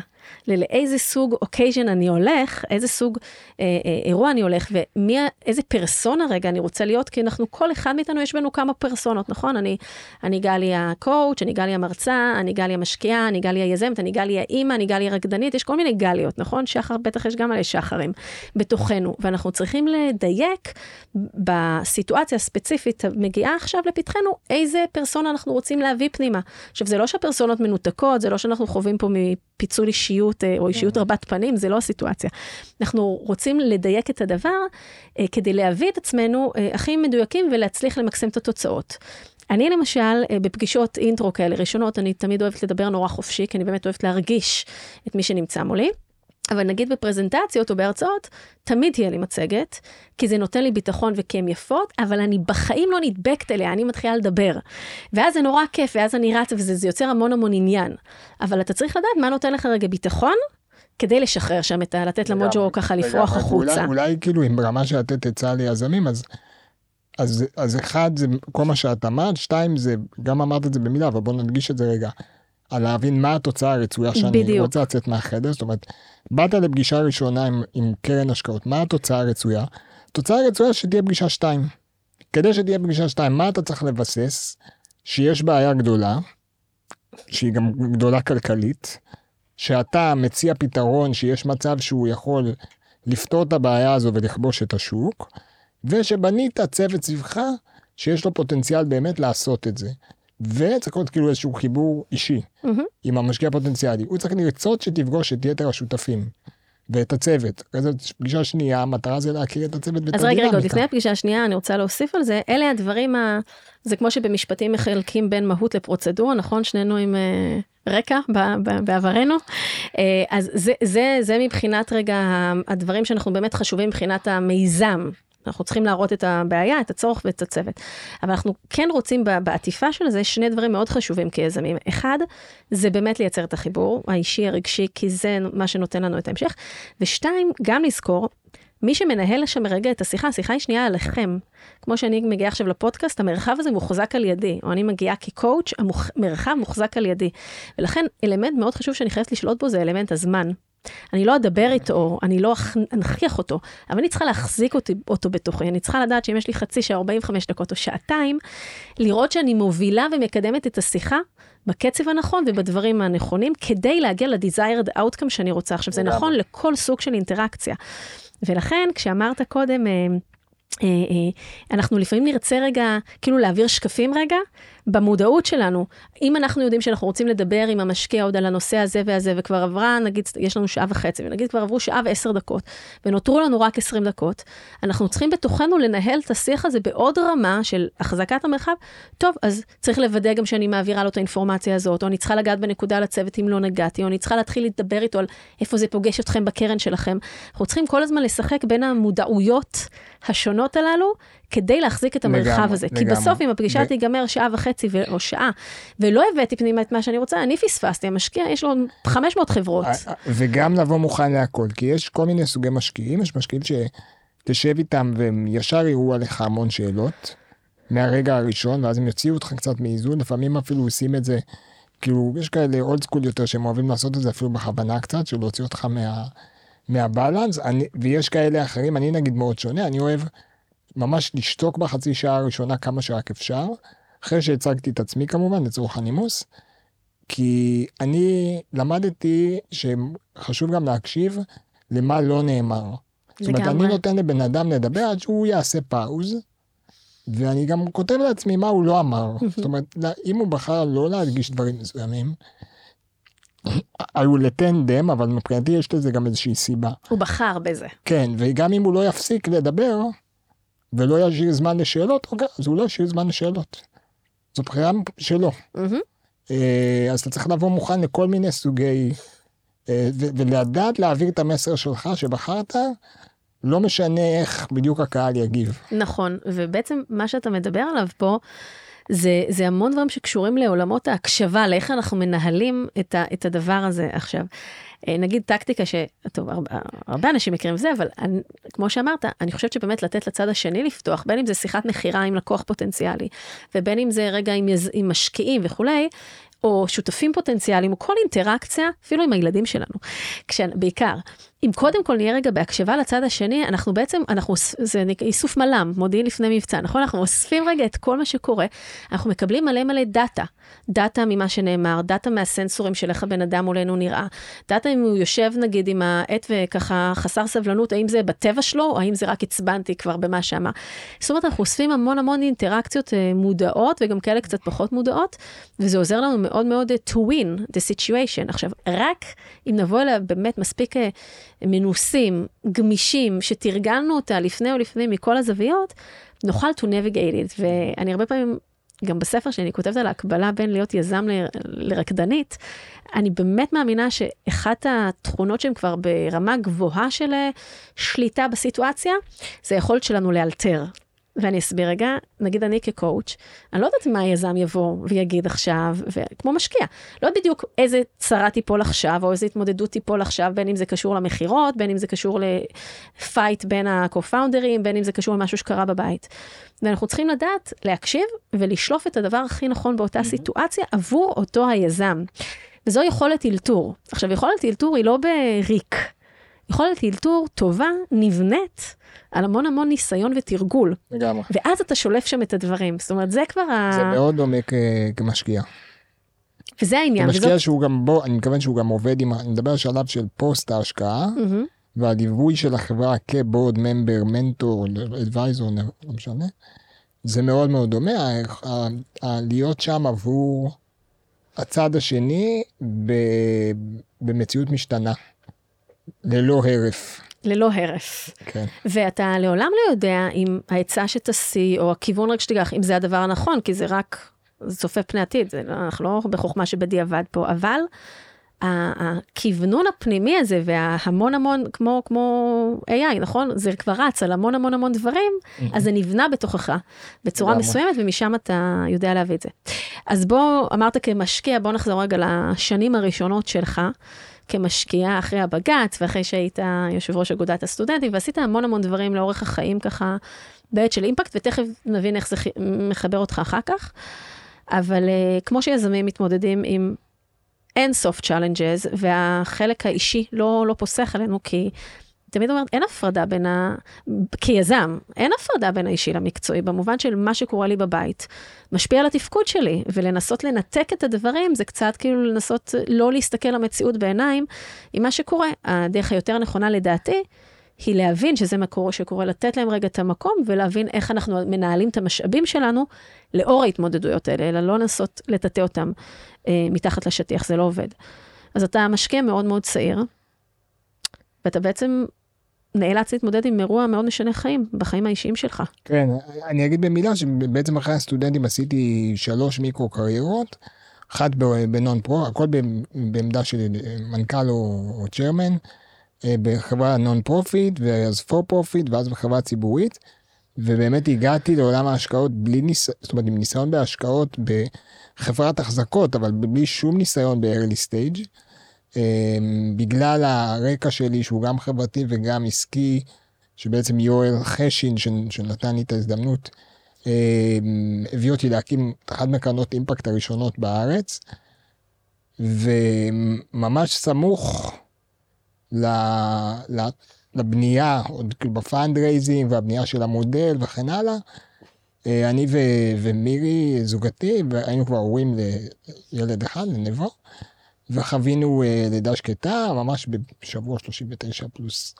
B: לאיזה סוג occasion אני הולך, איזה סוג אה, אה, אירוע אני הולך, ומי, ה- איזה פרסונה רגע אני רוצה להיות, כי אנחנו, כל אחד מאיתנו יש בנו כמה פרסונות, נכון? אני, אני גלי ה coach, אני גלי המרצה, אני גלי המשקיעה, אני גלי היזמת, אני גלי האימא, אני גלי הרקדנית, יש כל מיני גליות, נכון? שחר, בטח יש גם מלא שחרים בתוכנו, ואנחנו צריכים לדייק בסיטואציה הספציפית המגיעה עכשיו לפתחנו, איזה פרסונה אנחנו רוצים להביא פנימה. עכשיו, זה לא שהפרסונות מנותקות, זה לא שאנחנו חווים פה מפיצול אישיות אה, או אישיות רבת פנים, זה לא הסיטואציה. אנחנו רוצים לדייק את הדבר אה, כדי להביא את עצמנו אה, הכי מדויקים ולהצליח למקסם את התוצאות. אני למשל, בפגישות אינטרו כאלה ראשונות, אני תמיד אוהבת לדבר נורא חופשי, כי אני באמת אוהבת להרגיש את מי שנמצא מולי. אבל נגיד בפרזנטציות או בהרצאות, תמיד תהיה לי מצגת, כי זה נותן לי ביטחון וכי הן יפות, אבל אני בחיים לא נדבקת אליה, אני מתחילה לדבר. ואז זה נורא כיף, ואז אני רצה, וזה זה יוצר המון המון עניין. אבל אתה צריך לדעת מה נותן לך רגע ביטחון, כדי לשחרר שם את ה... לתת למוג'ו ככה לפרוח החוצה.
C: אולי, אולי כאילו אם ברמה של לתת עצה ליזמים, אז, אז, אז אחד זה כל מה שאת אמרת, שתיים זה, גם אמרת את זה במילה, אבל בוא נדגיש את זה רגע. על להבין מה התוצאה הרצויה שאני
B: בדיוק.
C: רוצה לצאת מהחדר, זאת אומרת, באת לפגישה ראשונה עם, עם קרן השקעות, מה התוצאה הרצויה? התוצאה הרצויה שתהיה פגישה שתיים. כדי שתהיה פגישה שתיים, מה אתה צריך לבסס? שיש בעיה גדולה, שהיא גם גדולה כלכלית, שאתה מציע פתרון שיש מצב שהוא יכול לפתור את הבעיה הזו ולכבוש את השוק, ושבנית צוות סביבך שיש לו פוטנציאל באמת לעשות את זה. וצריך להיות כאילו איזשהו חיבור אישי
B: מהמם.
C: עם המשקיע הפוטנציאלי. הוא צריך לרצות שתפגוש את יתר השותפים ואת הצוות. אחרי פגישה שנייה, המטרה זה להכיר את הצוות ואת
B: אז רגע, רגע,
C: הדינמיקה.
B: לפני הפגישה השנייה, אני רוצה להוסיף על זה, אלה הדברים ה... זה כמו שבמשפטים מחלקים בין מהות לפרוצדורה, נכון? שנינו עם אה, רקע בעברנו. אה, אז זה, זה, זה מבחינת רגע הדברים שאנחנו באמת חשובים מבחינת המיזם. אנחנו צריכים להראות את הבעיה, את הצורך ואת הצוות. אבל אנחנו כן רוצים בעטיפה של זה שני דברים מאוד חשובים כיזמים. אחד, זה באמת לייצר את החיבור האישי, הרגשי, כי זה מה שנותן לנו את ההמשך. ושתיים, גם לזכור, מי שמנהל שם רגע את השיחה, השיחה היא שנייה עליכם. כמו שאני מגיעה עכשיו לפודקאסט, המרחב הזה מוחזק על ידי, או אני מגיעה כקואוץ', המרחב מוחזק על ידי. ולכן אלמנט מאוד חשוב שאני חייבת לשלוט בו זה אלמנט הזמן. אני לא אדבר איתו, אני לא אנכיח אותו, אבל אני צריכה להחזיק אותי, אותו בתוכי. אני צריכה לדעת שאם יש לי חצי שעה, 45 דקות או שעתיים, לראות שאני מובילה ומקדמת את השיחה בקצב הנכון ובדברים הנכונים, כדי להגיע ל-desired outcome שאני רוצה. עכשיו, זה נכון לכל סוג של אינטראקציה. ולכן, כשאמרת קודם, אה, אה, אה, אנחנו לפעמים נרצה רגע, כאילו להעביר שקפים רגע, במודעות שלנו. אם אנחנו יודעים שאנחנו רוצים לדבר עם המשקיע עוד על הנושא הזה והזה, וכבר עברה, נגיד, יש לנו שעה וחצי, ונגיד כבר עברו שעה ועשר דקות, ונותרו לנו רק עשרים דקות, אנחנו צריכים בתוכנו לנהל את השיח הזה בעוד רמה של החזקת המרחב. טוב, אז צריך לוודא גם שאני מעבירה לו את האינפורמציה הזאת, או אני צריכה לגעת בנקודה לצוות אם לא נגעתי, או אני צריכה להתחיל לדבר איתו על איפה זה פוגש אתכם בקרן שלכם. אנחנו צריכים כל הזמן לשחק בין המודעויות השונות הללו, כדי להחזיק את המרחב לגמרי, הזה. לגמרי. כי בסוף, אם הפגישה ו... תיגמר שעה וחצי ו... או שעה, ולא הבאתי פנימה את מה שאני רוצה, אני פספסתי, המשקיע, יש לו 500 חברות.
C: וגם לבוא מוכן להכל, כי יש כל מיני סוגי משקיעים, יש משקיעים שתשב איתם והם ישר יראו עליך המון שאלות, מהרגע הראשון, ואז הם יוציאו אותך קצת מאיזון, לפעמים אפילו עושים את זה, כאילו, יש כאלה אולד סקול יותר שהם אוהבים לעשות את זה אפילו בכוונה קצת, של להוציא אותך מה... מהבלנס, אני, ויש כאלה אחרים, אני נגיד מאוד שונה, אני אוהב ממש לשתוק בחצי שעה הראשונה כמה שרק אפשר, אחרי שהצגתי את עצמי כמובן, לצורך הנימוס, כי אני למדתי שחשוב גם להקשיב למה לא נאמר. זאת אומרת, אני נותן לבן אדם לדבר עד שהוא יעשה פאוז, ואני גם כותב לעצמי מה הוא לא אמר. זאת אומרת, אם הוא בחר לא להדגיש דברים מסוימים, היו לטנדם, אבל מבחינתי יש לזה גם איזושהי סיבה.
B: הוא בחר בזה.
C: כן, וגם אם הוא לא יפסיק לדבר, ולא ישאיר זמן לשאלות, אוקיי, אז הוא לא ישאיר זמן לשאלות. זו בחירה שלו. Mm-hmm. אז אתה צריך לבוא מוכן לכל מיני סוגי, אה, ולדעת להעביר את המסר שלך שבחרת, לא משנה איך בדיוק הקהל יגיב.
B: נכון, ובעצם מה שאתה מדבר עליו פה, זה, זה המון דברים שקשורים לעולמות ההקשבה, לאיך אנחנו מנהלים את, ה, את הדבר הזה עכשיו. אה, נגיד טקטיקה ש... טוב, הרבה, הרבה אנשים מכירים את זה, אבל אני, כמו שאמרת, אני חושבת שבאמת לתת לצד השני לפתוח, בין אם זה שיחת מכירה עם לקוח פוטנציאלי, ובין אם זה רגע עם, יז, עם משקיעים וכולי, או שותפים פוטנציאליים, או כל אינטראקציה, אפילו עם הילדים שלנו, בעיקר. אם קודם כל נהיה רגע בהקשבה לצד השני, אנחנו בעצם, אנחנו, זה איסוף מל"מ, מודיעין לפני מבצע, נכון? אנחנו אוספים רגע את כל מה שקורה, אנחנו מקבלים מלא מלא דאטה. דאטה ממה שנאמר, דאטה מהסנסורים של איך הבן אדם מולנו נראה, דאטה אם הוא יושב נגיד עם העט וככה חסר סבלנות, האם זה בטבע שלו, או האם זה רק עצבנתי כבר במה שאמר. זאת אומרת, אנחנו אוספים המון המון אינטראקציות אה, מודעות, וגם כאלה קצת פחות מודעות, וזה עוזר לנו מאוד מאוד to win the situation. עכשיו, רק אם נבוא אליה באמת מספיק אה, מנוסים, גמישים, שתרגלנו אותה לפני או לפני מכל הזוויות, נוכל to navigate it. ואני הרבה פעמים, גם בספר שאני כותבת על ההקבלה בין להיות יזם ל, לרקדנית, אני באמת מאמינה שאחת התכונות שהן כבר ברמה גבוהה של אה, שליטה בסיטואציה, זה היכולת שלנו לאלתר. ואני אסביר רגע, נגיד אני כקואוץ', אני לא יודעת מה היזם יבוא ויגיד עכשיו, כמו משקיע, לא יודעת בדיוק איזה צרה תיפול עכשיו, או איזה התמודדות תיפול עכשיו, בין אם זה קשור למכירות, בין אם זה קשור לפייט בין ה-co-founders, בין אם זה קשור למשהו שקרה בבית. ואנחנו צריכים לדעת להקשיב ולשלוף את הדבר הכי נכון באותה סיטואציה עבור אותו היזם. וזו יכולת אלתור. עכשיו, יכולת אלתור היא לא בריק. יכולת אלתור טובה, נבנית, על המון המון ניסיון ותרגול.
C: לגמרי.
B: ואז אתה שולף שם את הדברים. זאת אומרת, זה כבר ה...
C: זה מאוד דומה כמשקיע.
B: וזה העניין.
C: כמשקיע וזאת... שהוא גם, בו, אני מתכוון שהוא גם עובד עם, אני מדבר על שלב של פוסט ההשקעה, mm-hmm. והליווי של החברה כבורד ממבר, מנטור, אדוויזור, לא משנה. זה מאוד מאוד דומה, להיות שם עבור הצד השני במציאות משתנה, ללא הרף.
B: ללא הרף.
C: כן.
B: ואתה לעולם לא יודע אם העצה שתשיא, או הכיוון רק שתיקח, אם זה הדבר הנכון, כי זה רק צופה פני עתיד, זה, לא, אנחנו לא בחוכמה שבדיעבד פה, אבל הכוונון הפנימי הזה וההמון המון, כמו, כמו AI, נכון? זה כבר רץ על המון המון המון דברים, אז זה נבנה בתוכך בצורה. מסוימת, ומשם אתה יודע להביא את זה. אז בוא, אמרת כמשקיע, בוא נחזור רגע לשנים הראשונות שלך. כמשקיע אחרי הבג"ץ ואחרי שהיית יושב ראש אגודת הסטודנטים ועשית המון המון דברים לאורך החיים ככה בעת של אימפקט ותכף נבין איך זה מחבר אותך אחר כך. אבל אה, כמו שיזמים מתמודדים עם אין סוף challenges והחלק האישי לא, לא פוסח עלינו כי תמיד אומרת אין הפרדה בין ה... כיזם, אין הפרדה בין האישי למקצועי במובן של מה שקורה לי בבית משפיע על התפקוד שלי ולנסות לנתק את הדברים זה קצת כאילו לנסות לא להסתכל למציאות בעיניים עם מה שקורה. הדרך היותר נכונה לדעתי היא להבין שזה מה קורה, שקורה, לתת להם רגע את המקום ולהבין איך אנחנו מנהלים את המשאבים שלנו לאור ההתמודדויות האלה, אלא לא לנסות לטאטא אותם אה, מתחת לשטיח, זה לא עובד. אז אתה משקיע מאוד מאוד צעיר, ואתה בעצם נאלץ להתמודד עם אירוע מאוד משנה חיים בחיים האישיים שלך.
C: כן, אני אגיד במילה שבעצם אחרי הסטודנטים עשיתי שלוש מיקרו קריירות, אחת ב non-pro, הכל בעמדה של מנכ"ל או, או chairman, אה, בחברה non-profit, ואז for-profit, ואז בחברה ציבורית, ובאמת הגעתי לעולם ההשקעות בלי ניסיון, זאת אומרת עם ניסיון בהשקעות בחברת החזקות, אבל בלי שום ניסיון ב-early stage. אה, בגלל הרקע שלי שהוא גם חברתי וגם עסקי, שבעצם יואל חשין שנתן לי את ההזדמנות, אה, הביא אותי להקים אחת מקרנות אימפקט הראשונות בארץ, וממש סמוך לבנייה, עוד כאילו ב fundraising והבנייה של המודל וכן הלאה, אה, אני ו, ומירי זוגתי, והיינו כבר הורים לילד אחד, לנבו, וחווינו אה, לידה שקטה, ממש בשבוע 39 פלוס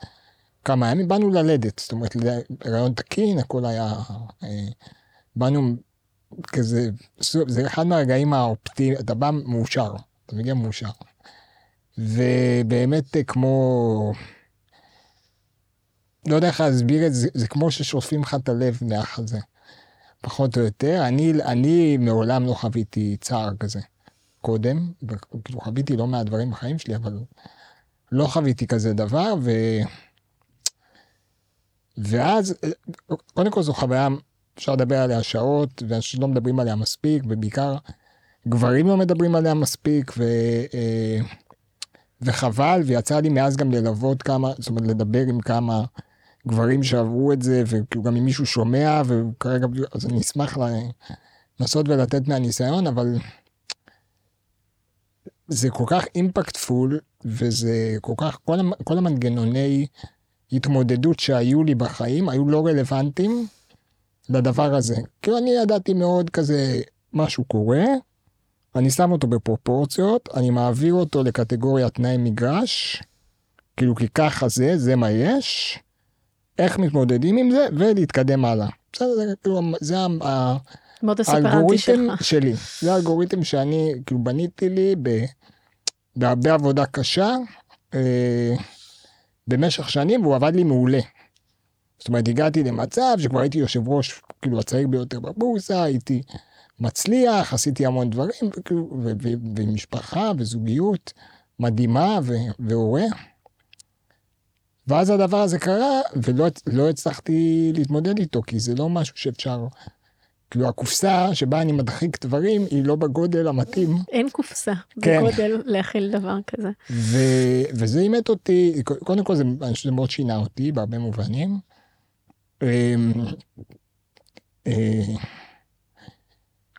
C: כמה ימים, באנו ללדת, זאת אומרת, הריון תקין, הכל היה, אה, באנו כזה, זה אחד מהרגעים האופטימיים, אתה בא מאושר, אתה מגיע מאושר. ובאמת אה, כמו, לא יודע איך להסביר את זה, זה כמו ששורפים לך את הלב מהחזה, פחות או יותר. אני, אני מעולם לא חוויתי צער כזה קודם, וכאילו חוויתי לא מעט דברים בחיים שלי, אבל לא חוויתי כזה דבר, ו... ואז, קודם כל זו חוויה, אפשר לדבר עליה שעות, ואנשים לא מדברים עליה מספיק, ובעיקר גברים לא מדברים עליה מספיק, ו... וחבל, ויצא לי מאז גם ללוות כמה, זאת אומרת לדבר עם כמה גברים שעברו את זה, וכאילו גם אם מישהו שומע, וכרגע, אז אני אשמח לנסות ולתת מהניסיון, אבל זה כל כך אימפקטפול, וזה כל כך, כל, כל המנגנוני התמודדות שהיו לי בחיים, היו לא רלוונטיים לדבר הזה. כאילו אני ידעתי מאוד כזה, משהו קורה, אני שם אותו בפרופורציות, אני מעביר אותו לקטגוריה תנאי מגרש, כאילו כי ככה זה, זה מה יש, איך מתמודדים עם זה, ולהתקדם הלאה. בסדר, זה, כאילו, זה ה-
B: מאוד הספרנטי
C: האלגוריתם
B: שלך.
C: שלי. זה האלגוריתם שאני, כאילו בניתי לי ב, בהרבה עבודה קשה, אה, במשך שנים, והוא עבד לי מעולה. זאת אומרת, הגעתי למצב שכבר הייתי יושב ראש, כאילו, הצעיר ביותר בבורסה, הייתי מצליח, עשיתי המון דברים, וכאילו, ו- ו- ועם משפחה וזוגיות מדהימה ו- והורה. ואז הדבר הזה קרה, ולא לא הצלחתי להתמודד איתו, כי זה לא משהו שאפשר... כאילו, הקופסה שבה אני מדחיק דברים, היא לא בגודל המתאים.
B: אין קופסה
C: כן.
B: בגודל להכיל דבר כזה.
C: ו... וזה אימת אותי, קודם כל זה, אני חושב שזה מאוד שינה אותי בהרבה מובנים. אמ, אה,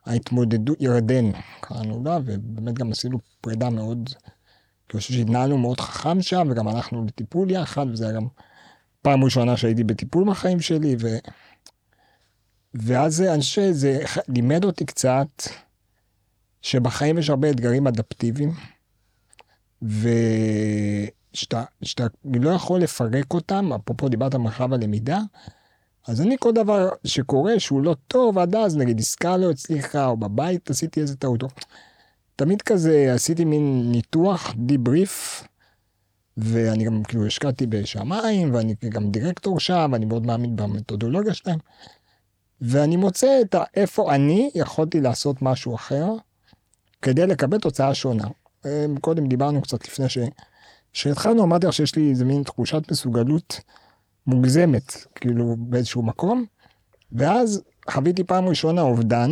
C: ההתמודדות, ירדן קראנו לה, ובאמת גם עשינו פרידה מאוד, אני חושב שהתנהלנו מאוד חכם שם, וגם הלכנו לטיפול יחד, וזה היה גם פעם ראשונה שהייתי בטיפול בחיים שלי, ו... ואז זה- חושב שזה לימד אותי קצת, שבחיים יש הרבה אתגרים אדפטיביים, ושאתה שאתה לא יכול לפרק אותם, אפרופו דיברת על מרחב הלמידה, אז אני כל דבר שקורה שהוא לא טוב, עד אז נגיד עסקה לא הצליחה, או בבית עשיתי איזה טעות, תמיד כזה עשיתי מין ניתוח, דיבריף, ואני גם כאילו השקעתי בשמיים, ואני גם דירקטור שם, ואני מאוד מאמין במתודולוגיה שלהם, ואני מוצא את איפה אני יכולתי לעשות משהו אחר, כדי לקבל תוצאה שונה. אה, קודם דיברנו קצת לפני ש... כשהתחלנו אמרתי לך שיש לי איזה מין תחושת מסוגלות מוגזמת, כאילו באיזשהו מקום, ואז חוויתי פעם ראשונה אובדן,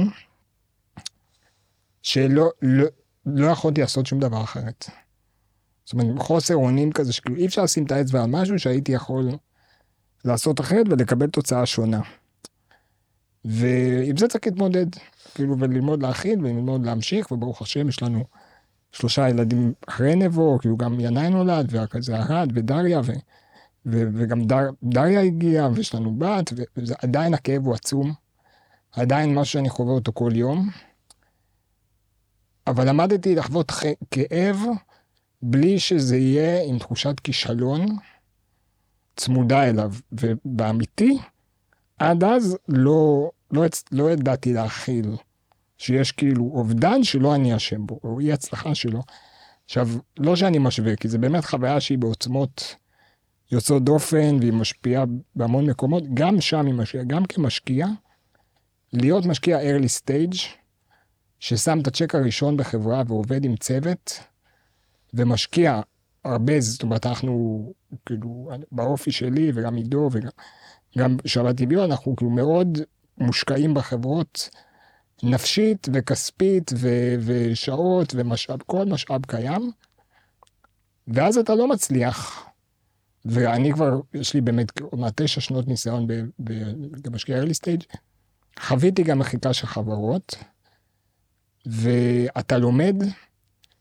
C: שלא לא, לא יכולתי לעשות שום דבר אחרת. זאת אומרת, חוסר אונים כזה, שכאילו אי אפשר לשים את האצבע על משהו שהייתי יכול לעשות אחרת ולקבל תוצאה שונה. ועם זה צריך להתמודד, כאילו, וללמוד להכיל וללמוד להמשיך, וברוך השם, יש לנו שלושה ילדים אחרי נבו, כאילו גם ינאי נולד, וכזה ארד, ודריה, ו, ו, וגם דר, דריה הגיעה, ויש לנו בת, ועדיין הכאב הוא עצום. עדיין משהו שאני חווה אותו כל יום. אבל למדתי לחוות כאב בלי שזה יהיה עם תחושת כישלון צמודה אליו. ובאמיתי, עד אז לא, לא, לא ידעתי להכיל שיש כאילו אובדן שלא אני אשם בו, או אי הצלחה שלו. עכשיו, לא שאני משווה, כי זה באמת חוויה שהיא בעוצמות יוצאות דופן, והיא משפיעה בהמון מקומות, גם שם היא משקיעה, גם כמשקיע, להיות משקיע early stage, ששם את הצ'ק הראשון בחברה ועובד עם צוות, ומשקיע הרבה, זאת אומרת, אנחנו, כאילו, באופי שלי, וגם עידו, וגם גם שעבדתי ביו, אנחנו כאילו מאוד מושקעים בחברות נפשית וכספית ו- ושעות ומשאב, כל משאב קיים, ואז אתה לא מצליח. ואני כבר, יש לי באמת כמעט תשע שנות ניסיון במשקיע early stage, חוויתי גם מחיקה של חברות, ואתה לומד,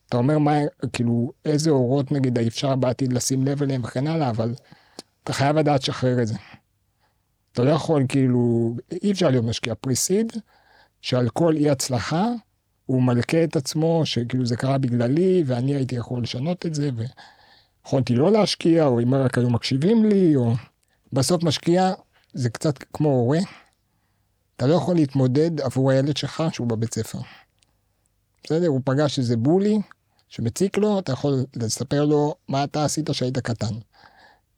C: אתה אומר מה, כאילו, איזה אורות נגיד אפשר בעתיד לשים לב אליהם וכן הלאה, אבל אתה חייב לדעת לשחרר את זה. אתה לא יכול כאילו, אי אפשר להיות משקיע פריסיד, שעל כל אי הצלחה הוא מלכה את עצמו, שכאילו זה קרה בגללי, ואני הייתי יכול לשנות את זה, ויכולתי לא להשקיע, או אם רק היו מקשיבים לי, או... בסוף משקיע זה קצת כמו הורה. אתה לא יכול להתמודד עבור הילד שלך שהוא בבית ספר. בסדר? הוא פגש איזה בולי שמציק לו, אתה יכול לספר לו מה אתה עשית כשהיית קטן.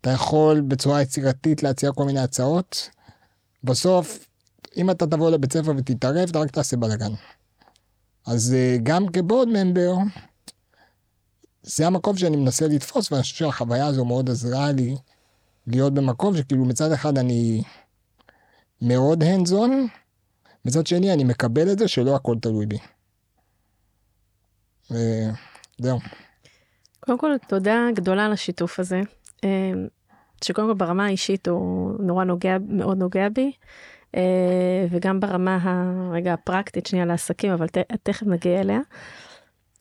C: אתה יכול בצורה יצירתית להציע כל מיני הצעות. בסוף, אם אתה תבוא לבית ספר ותתערב, אתה רק תעשה בלאגן. אז אה, גם כבוד ממבר, זה המקום שאני מנסה לתפוס, ואני חושב שהחוויה הזו מאוד עזרה לי להיות במקום שכאילו מצד אחד אני מאוד on, מצד שני אני מקבל את זה שלא הכל תלוי בי. וזהו.
B: קודם כל, תודה גדולה על השיתוף הזה, אה, שקודם כל ברמה האישית הוא נורא נוגע, מאוד נוגע בי, אה, וגם ברמה הרגע הפרקטית, שנייה לעסקים, אבל ת, תכף נגיע אליה.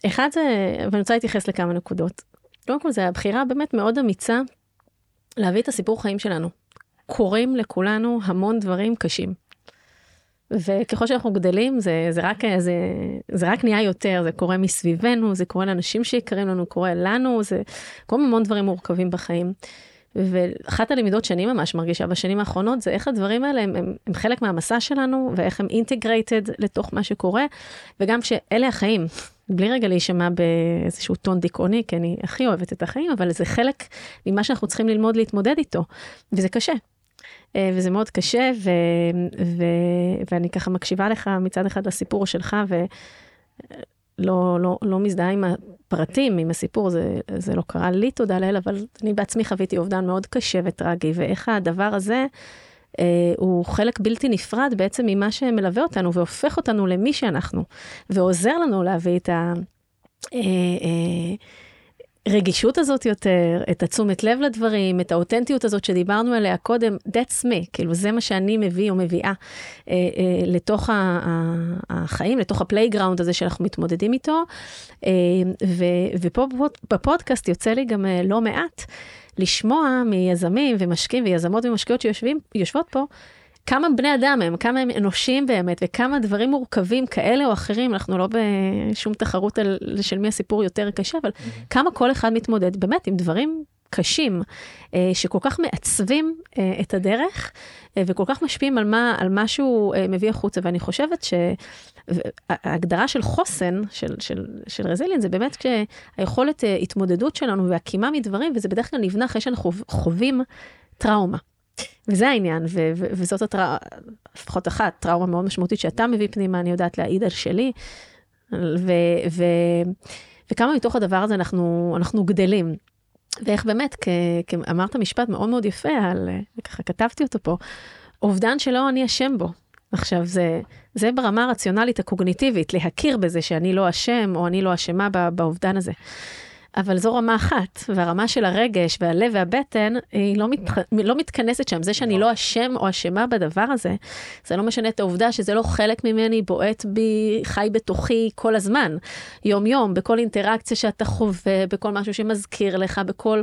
B: אחד זה, ואני רוצה להתייחס לכמה נקודות. קודם כל, זו הבחירה באמת מאוד אמיצה להביא את הסיפור חיים שלנו. קורים לכולנו המון דברים קשים. וככל שאנחנו גדלים זה, זה, רק, זה, זה רק נהיה יותר, זה קורה מסביבנו, זה קורה לאנשים שיקרים לנו, קורה לנו, זה קורה המון דברים מורכבים בחיים. ואחת הלמידות שאני ממש מרגישה בשנים האחרונות זה איך הדברים האלה הם, הם, הם חלק מהמסע שלנו ואיך הם אינטגרייטד לתוך מה שקורה וגם שאלה החיים. בלי רגע להישמע באיזשהו טון דיכאוני כי אני הכי אוהבת את החיים אבל זה חלק ממה שאנחנו צריכים ללמוד להתמודד איתו וזה קשה. אה, וזה מאוד קשה, ו, ו, ואני ככה מקשיבה לך מצד אחד לסיפור שלך, ולא לא, לא מזדהה עם הפרטים, עם הסיפור, זה, זה לא קרה לי, תודה לאל, אבל אני בעצמי חוויתי אובדן מאוד קשה וטרגי, ואיך הדבר הזה... Uh, הוא חלק בלתי נפרד בעצם ממה שמלווה אותנו והופך אותנו למי שאנחנו, ועוזר לנו להביא את ה... אה, אה, הרגישות הזאת יותר, את התשומת לב לדברים, את האותנטיות הזאת שדיברנו עליה קודם, that's me, כאילו זה מה שאני מביא או מביאה אה, אה, לתוך ה, ה, החיים, לתוך ה playground הזה שאנחנו מתמודדים איתו. אה, ו, ופה בפודקאסט יוצא לי גם אה, לא מעט לשמוע מיזמים ומשקיעים ויזמות ומשקיעות שיושבות פה. כמה בני אדם הם, כמה הם אנושיים באמת, וכמה דברים מורכבים כאלה או אחרים, אנחנו לא בשום תחרות על של מי הסיפור יותר קשה, אבל mm-hmm. כמה כל אחד מתמודד באמת עם דברים קשים, אה, שכל כך מעצבים אה, את הדרך, אה, וכל כך משפיעים על מה, על מה שהוא מביא החוצה, ואני חושבת שההגדרה של חוסן, של, של, של רזיליאנס, זה באמת כשהיכולת התמודדות שלנו והקימה מדברים, וזה בדרך כלל נבנה אחרי שאנחנו חווים טראומה. וזה העניין, ו- ו- וזאת הטראומה, לפחות אחת, טראומה מאוד משמעותית שאתה מביא פנימה, אני יודעת להעיד על שלי. ו- ו- וכמה מתוך הדבר הזה אנחנו, אנחנו גדלים. ואיך באמת, כ, כ, אמרת משפט מאוד מאוד יפה, על, ככה כתבתי אותו פה, אובדן שלא אני אשם בו. עכשיו, זה, זה ברמה הרציונלית הקוגניטיבית, להכיר בזה שאני לא אשם או אני לא אשמה באובדן הזה. אבל זו רמה אחת, והרמה של הרגש והלב והבטן, היא לא, מת, לא מתכנסת שם. זה שאני לא אשם או אשמה בדבר הזה, זה לא משנה את העובדה שזה לא חלק ממני, בועט בי, חי בתוכי כל הזמן, יום-יום, בכל אינטראקציה שאתה חווה, בכל משהו שמזכיר לך, בכל...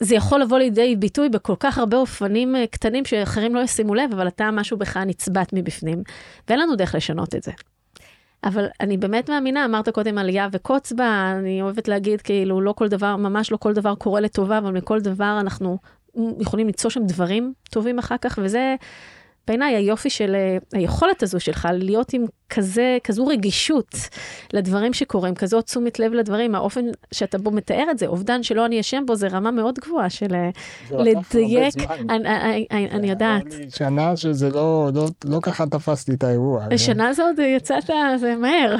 B: זה יכול לבוא לידי ביטוי בכל כך הרבה אופנים אה, קטנים שאחרים לא ישימו לב, אבל אתה, משהו בך נצבט מבפנים, ואין לנו דרך לשנות את זה. אבל אני באמת מאמינה, אמרת קודם עלייה וקוץ בה, אני אוהבת להגיד כאילו לא כל דבר, ממש לא כל דבר קורה לטובה, אבל מכל דבר אנחנו יכולים ליצור שם דברים טובים אחר כך, וזה בעיניי היופי של אה, היכולת הזו שלך להיות עם כזה, כזו רגישות לדברים שקורים, כזו תשומת לב לדברים, האופן שאתה בו מתאר את זה, אובדן שלא אני אשם בו, זה רמה מאוד גבוהה של אה, לדייק, אני, אני, אני יודעת.
C: שנה שזה לא, לא, לא ככה תפסתי את האירוע.
B: שנה זה עוד יצאת, זה מהר,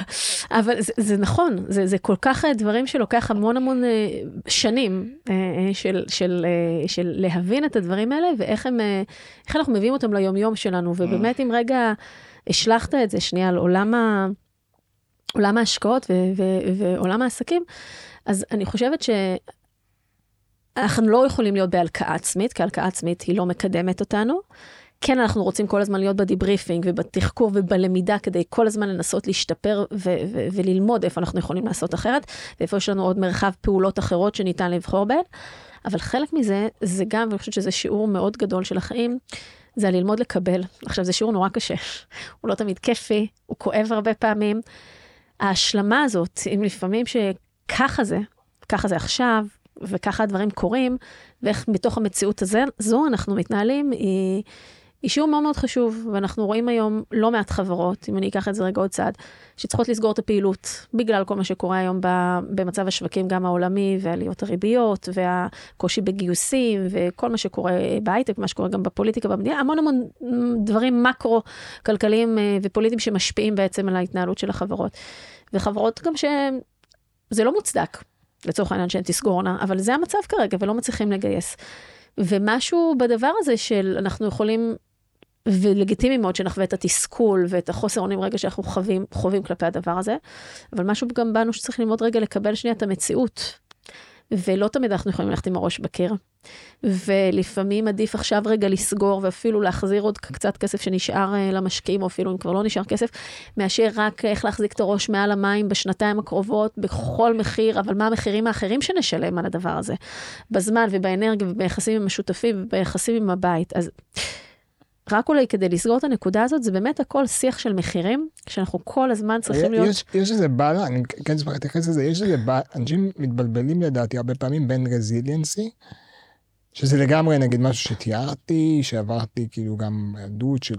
B: אבל זה, זה נכון, זה, זה כל כך דברים שלוקח המון המון אה, שנים של, של, של להבין את הדברים האלה, ואיך הם, אנחנו מביאים אותם ליומיום שלנו, ובאמת אם רגע השלכת את זה שנייה על עולם, ה... עולם ההשקעות ו- ו- ועולם העסקים, אז אני חושבת שאנחנו לא יכולים להיות בהלקאה עצמית, כי הלקאה עצמית היא לא מקדמת אותנו. כן, אנחנו רוצים כל הזמן להיות בדיבריפינג ובתחקור ובלמידה כדי כל הזמן לנסות להשתפר ו- ו- וללמוד איפה אנחנו יכולים לעשות אחרת, ואיפה יש לנו עוד מרחב פעולות אחרות שניתן לבחור בהן. אבל חלק מזה, זה גם, ואני חושבת שזה שיעור מאוד גדול של החיים, זה ללמוד לקבל. עכשיו, זה שיעור נורא קשה. *laughs* הוא לא תמיד כיפי, הוא כואב הרבה פעמים. ההשלמה הזאת, אם לפעמים שככה זה, ככה זה עכשיו, וככה הדברים קורים, ואיך בתוך המציאות הזו אנחנו מתנהלים, היא... אישור מאוד מאוד חשוב, ואנחנו רואים היום לא מעט חברות, אם אני אקח את זה רגע עוד צעד, שצריכות לסגור את הפעילות, בגלל כל מה שקורה היום במצב השווקים, גם העולמי, ועליות הריביות, והקושי בגיוסים, וכל מה שקורה בהייטק, מה שקורה גם בפוליטיקה במדינה, המון המון דברים מקרו-כלכליים אה, ופוליטיים שמשפיעים בעצם על ההתנהלות של החברות. וחברות גם שזה לא מוצדק, לצורך העניין שהן תסגורנה, אבל זה המצב כרגע, ולא מצליחים לגייס. ומשהו בדבר הזה של אנחנו יכולים ולגיטימי מאוד שנחווה את התסכול ואת החוסר אונים רגע שאנחנו חווים, חווים כלפי הדבר הזה, אבל משהו גם בנו שצריך ללמוד רגע לקבל שנייה את המציאות. ולא תמיד אנחנו יכולים ללכת עם הראש בקיר. ולפעמים עדיף עכשיו רגע לסגור ואפילו להחזיר עוד קצת כסף שנשאר אה, למשקיעים, או אפילו אם כבר לא נשאר כסף, מאשר רק איך להחזיק את הראש מעל המים בשנתיים הקרובות בכל מחיר, אבל מה המחירים האחרים שנשלם על הדבר הזה? בזמן ובאנרגיה וביחסים עם השותפים וביחסים עם הבית. אז רק אולי כדי לסגור את הנקודה הזאת, זה באמת הכל שיח של מחירים, שאנחנו כל הזמן צריכים להיות...
C: יש, יש איזה בעיה, אני כן צריך להתייחס לזה, יש איזה בעיה, אנשים מתבלבלים לדעתי הרבה פעמים בין רזיליאנסי, שזה לגמרי נגיד משהו שתיארתי, שעברתי כאילו גם עדות של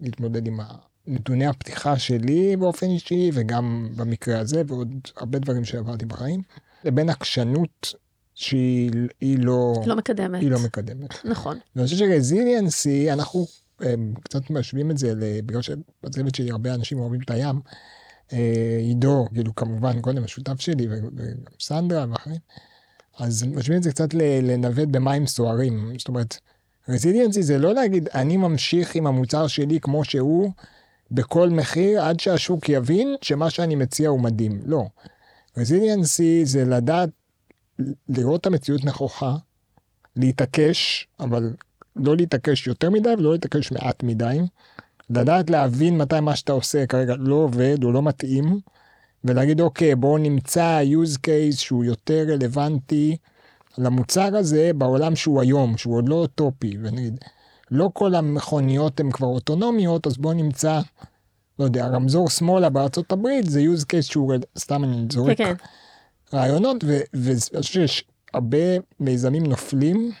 C: להתמודד עם נתוני הפתיחה שלי באופן אישי, וגם במקרה הזה, ועוד הרבה דברים שעברתי בחיים, לבין עקשנות שהיא לא...
B: לא מקדמת.
C: היא לא מקדמת.
B: נכון.
C: ואני חושב שרזיליאנסי, אנחנו הם, קצת משווים את זה, בגלל שבצוות שלי הרבה אנשים אוהבים את הים. אה, עידו, כאילו כמובן קודם השותף שלי, וגם סנדרה ואחרים. אז משווים את זה קצת לנווט במים סוערים. זאת אומרת, רזיליאנסי זה לא להגיד, אני ממשיך עם המוצר שלי כמו שהוא, בכל מחיר, עד שהשוק יבין שמה שאני מציע הוא מדהים. לא. רזיליאנסי זה לדעת לראות את המציאות נכוחה, להתעקש, אבל לא להתעקש יותר מדי ולא להתעקש מעט מדי, לדעת להבין מתי מה שאתה עושה כרגע לא עובד או לא מתאים, ולהגיד אוקיי בואו נמצא use case שהוא יותר רלוונטי למוצר הזה בעולם שהוא היום, שהוא עוד לא אוטופי, ונגיד לא כל המכוניות הן כבר אוטונומיות, אז בואו נמצא, לא יודע, רמזור שמאלה בארצות הברית זה use case שהוא, סתם אני זורק. כן, כן. רעיונות, ואני חושב שיש הרבה מיזמים נופלים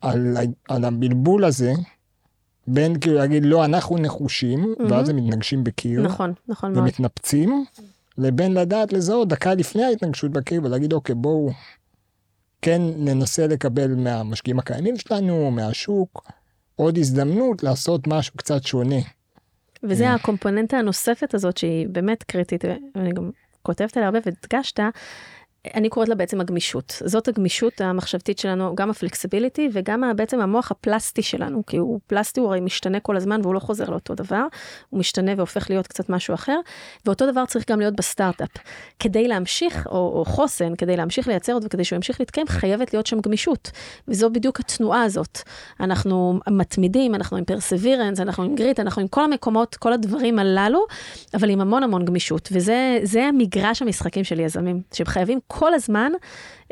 C: על, על הבלבול הזה, בין כאילו להגיד לא אנחנו נחושים, mm-hmm. ואז הם מתנגשים בקיר,
B: נכון, נכון מאוד,
C: ומתנפצים, לבין לדעת לזהות דקה לפני ההתנגשות בקיר ולהגיד אוקיי בואו כן ננסה לקבל מהמשקיעים הקיימים שלנו, מהשוק, עוד הזדמנות לעשות משהו קצת שונה.
B: וזה אה. הקומפוננטה הנוספת הזאת שהיא באמת קריטית, ואני גם כותבת עליה הרבה והדגשת, אני קוראת לה בעצם הגמישות. זאת הגמישות המחשבתית שלנו, גם הפלקסיביליטי וגם בעצם המוח הפלסטי שלנו, כי הוא פלסטי, הוא הרי משתנה כל הזמן והוא לא חוזר לאותו דבר, הוא משתנה והופך להיות קצת משהו אחר, ואותו דבר צריך גם להיות בסטארט-אפ. כדי להמשיך, או, או חוסן, כדי להמשיך לייצר אותו וכדי שהוא ימשיך להתקיים, חייבת להיות שם גמישות. וזו בדיוק התנועה הזאת. אנחנו מתמידים, אנחנו עם פרסווירנס, אנחנו עם גריט, אנחנו עם כל המקומות, כל הדברים הללו, אבל עם המון המון גמישות. וזה המגרש המשחקים של יזמים, שהם חייבים כל הזמן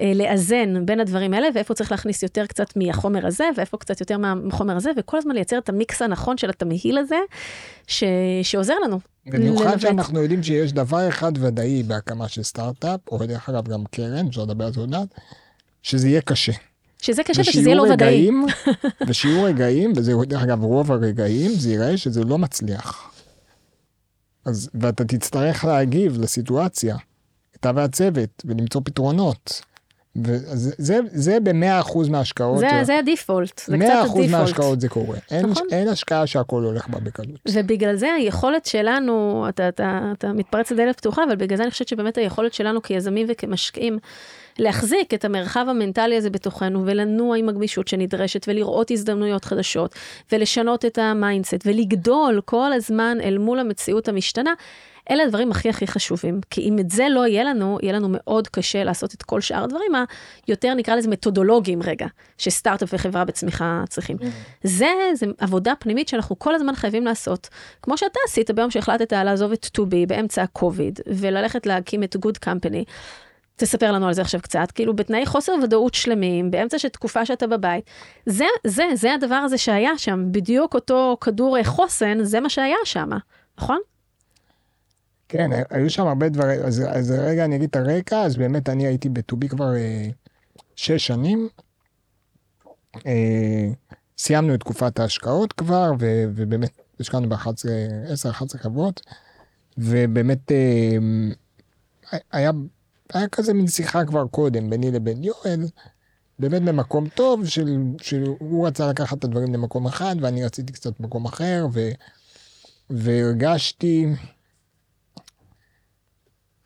B: אה, לאזן בין הדברים האלה, ואיפה צריך להכניס יותר קצת מהחומר הזה, ואיפה קצת יותר מהחומר הזה, וכל הזמן לייצר את המיקס הנכון של התמהיל הזה, ש... שעוזר לנו.
C: במיוחד שאנחנו יודעים שיש דבר אחד ודאי בהקמה של סטארט-אפ, או דרך אגב גם קרן, אפשר לדבר על זה עוד מעט, שזה יהיה קשה.
B: שזה קשה ושזה יהיה לא ודאי. *laughs*
C: ושיהיו רגעים, וזה דרך אגב רוב הרגעים, זה יראה שזה לא מצליח. אז, ואתה תצטרך להגיב לסיטואציה. אתה והצוות, ולמצוא פתרונות. וזה זה במאה אחוז מההשקעות.
B: זה, זה ה default, זה קצת
C: ה default. מאה אחוז מההשקעות זה קורה. אין, נכון. אין השקעה שהכל הולך בה בקלות.
B: ובגלל זה היכולת שלנו, אתה, אתה, אתה מתפרץ לדלת פתוחה, אבל בגלל זה אני חושבת שבאמת היכולת שלנו כיזמים וכמשקיעים, להחזיק את המרחב המנטלי הזה בתוכנו ולנוע עם הגמישות שנדרשת ולראות הזדמנויות חדשות ולשנות את ה mindset ולגדול כל הזמן אל מול המציאות המשתנה, אלה הדברים הכי הכי חשובים, כי אם את זה לא יהיה לנו, יהיה לנו מאוד קשה לעשות את כל שאר הדברים היותר נקרא לזה מתודולוגיים רגע, שסטארט-אפ וחברה בצמיחה צריכים. Mm. זה, זה עבודה פנימית שאנחנו כל הזמן חייבים לעשות, כמו שאתה עשית ביום שהחלטת לעזוב את 2B באמצע ה-COVID, וללכת להקים את Good Company. תספר לנו על זה עכשיו קצת, כאילו בתנאי חוסר ודאות שלמים, באמצע של תקופה שאתה בבית. זה, זה, זה הדבר הזה שהיה שם, בדיוק אותו כדור חוסן, זה מה שהיה שם, נכון?
C: כן, היו שם הרבה דברים, אז, אז רגע אני אגיד את הרקע, אז באמת אני הייתי בטובי כבר אה, שש שנים. אה, סיימנו את תקופת ההשקעות כבר, ו, ובאמת השקענו ב-10-11 חברות, ובאמת אה, היה, היה כזה מין שיחה כבר קודם ביני לבין יואל, באמת במקום טוב, של, שהוא רצה לקחת את הדברים למקום אחד, ואני רציתי קצת מקום אחר, ו, והרגשתי...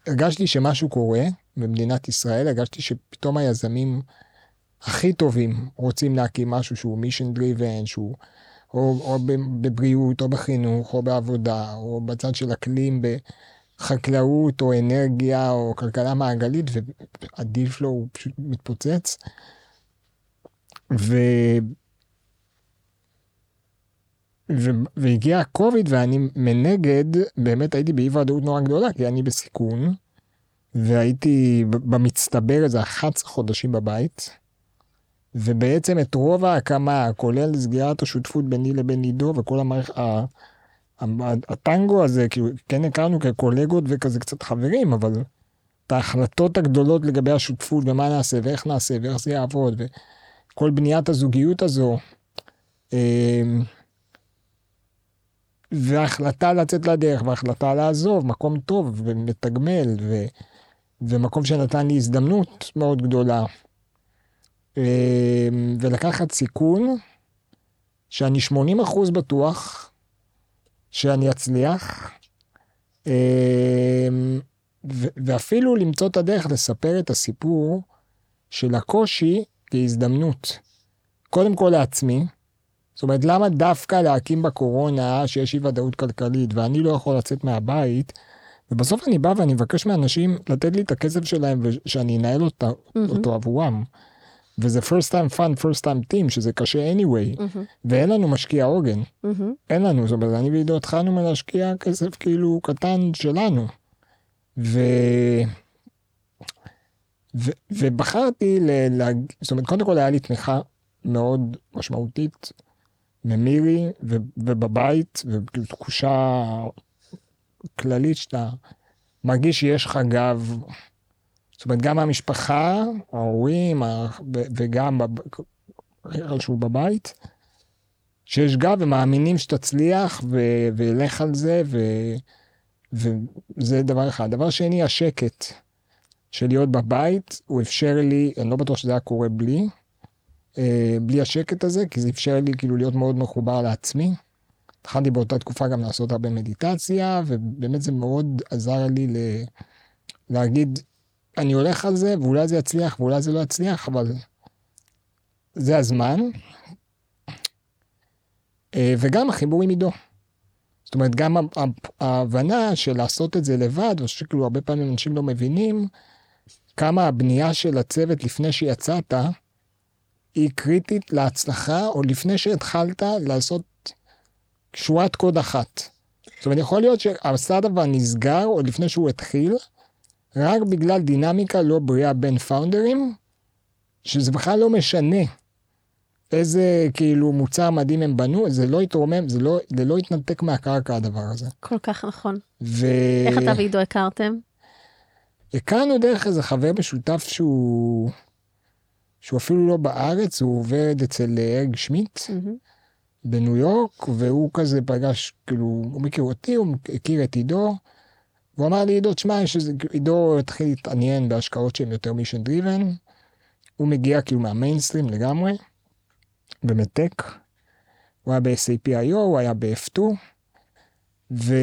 C: הרגשתי שמשהו קורה במדינת ישראל, הרגשתי שפתאום היזמים הכי טובים רוצים להקים משהו שהוא מישן דריבן, שהוא או, או בבריאות, או בחינוך, או בעבודה, או בצד של אקלים, בחקלאות, או אנרגיה, או כלכלה מעגלית, והדיל שלו הוא פשוט מתפוצץ. ו... ו- והגיע הקוביד ואני מנגד, באמת הייתי באי ודאות נורא גדולה, כי אני בסיכון, והייתי במצטבר איזה 11 חודשים בבית, ובעצם את רוב ההקמה, כולל סגירת השותפות ביני לבין עידו וכל המערכת, הטנגו הזה, כאילו, כן הכרנו כקולגות וכזה קצת חברים, אבל את ההחלטות הגדולות לגבי השותפות ומה נעשה ואיך נעשה ואיך זה יעבוד, וכל בניית הזוגיות הזו, אמ, והחלטה לצאת לדרך והחלטה לעזוב, מקום טוב ומתגמל ו, ומקום שנתן לי הזדמנות מאוד גדולה. אמ, ולקחת סיכון שאני 80 אחוז בטוח שאני אצליח, אמ, ואפילו למצוא את הדרך לספר את הסיפור של הקושי כהזדמנות. קודם כל לעצמי, זאת אומרת, למה דווקא להקים בקורונה שיש אי ודאות כלכלית ואני לא יכול לצאת מהבית, ובסוף אני בא ואני מבקש מאנשים לתת לי את הכסף שלהם ושאני אנהל אותה, mm-hmm. אותו עבורם. וזה first time fun, first time team, שזה קשה anyway, mm-hmm. ואין לנו משקיע עוגן. Mm-hmm. אין לנו, זאת אומרת, אני ועידו התחלנו מלהשקיע כסף כאילו קטן שלנו. ו... ו... ובחרתי, ל... לה... זאת אומרת, קודם כל היה לי תמיכה מאוד משמעותית ממירי ו, ובבית, ותחושה כללית שאתה מרגיש שיש לך גב. זאת אומרת, גם המשפחה, ההורים, וגם שהוא בבית, שיש גב ומאמינים שתצליח ולך על זה, ו- וזה דבר אחד. דבר שני, השקט של להיות בבית, הוא אפשר לי, אני לא בטוח שזה היה קורה בלי, אה, בלי השקט הזה, כי זה אפשר לי כאילו להיות מאוד מחובר לעצמי. התחלתי באותה תקופה גם לעשות הרבה מדיטציה, ובאמת זה מאוד עזר לי ל... להגיד, אני הולך על זה, ואולי זה יצליח, ואולי זה לא יצליח, אבל זה הזמן. אה, וגם החיבור עם עידו. זאת אומרת, גם ההבנה של לעשות את זה לבד, או שכאילו הרבה פעמים אנשים לא מבינים כמה הבנייה של הצוות לפני שיצאת, היא קריטית להצלחה, או לפני שהתחלת לעשות שורת קוד אחת. זאת אומרת, יכול להיות שהסטארט-אפ נסגר עוד לפני שהוא התחיל, רק בגלל דינמיקה לא בריאה בין פאונדרים, שזה בכלל לא משנה איזה כאילו מוצר מדהים הם בנו, זה לא התרומם, זה לא, זה לא התנתק מהקרקע הדבר הזה.
B: כל כך נכון.
C: ו...
B: איך אתה ועידו הכרתם?
C: הכרנו דרך איזה חבר משותף שהוא, שהוא אפילו לא בארץ, הוא עובד אצל אג שמיט mm-hmm. בניו יורק, והוא כזה פגש, כאילו, הוא מכיר אותי, הוא הכיר את עידו. והוא אמר לי, עידו, תשמע, עידו התחיל להתעניין בהשקעות שהן יותר mission driven. הוא מגיע כאילו מהמיינסטרים לגמרי. במדטק. הוא היה ב-SAPIO, הוא היה ב-F2, ו...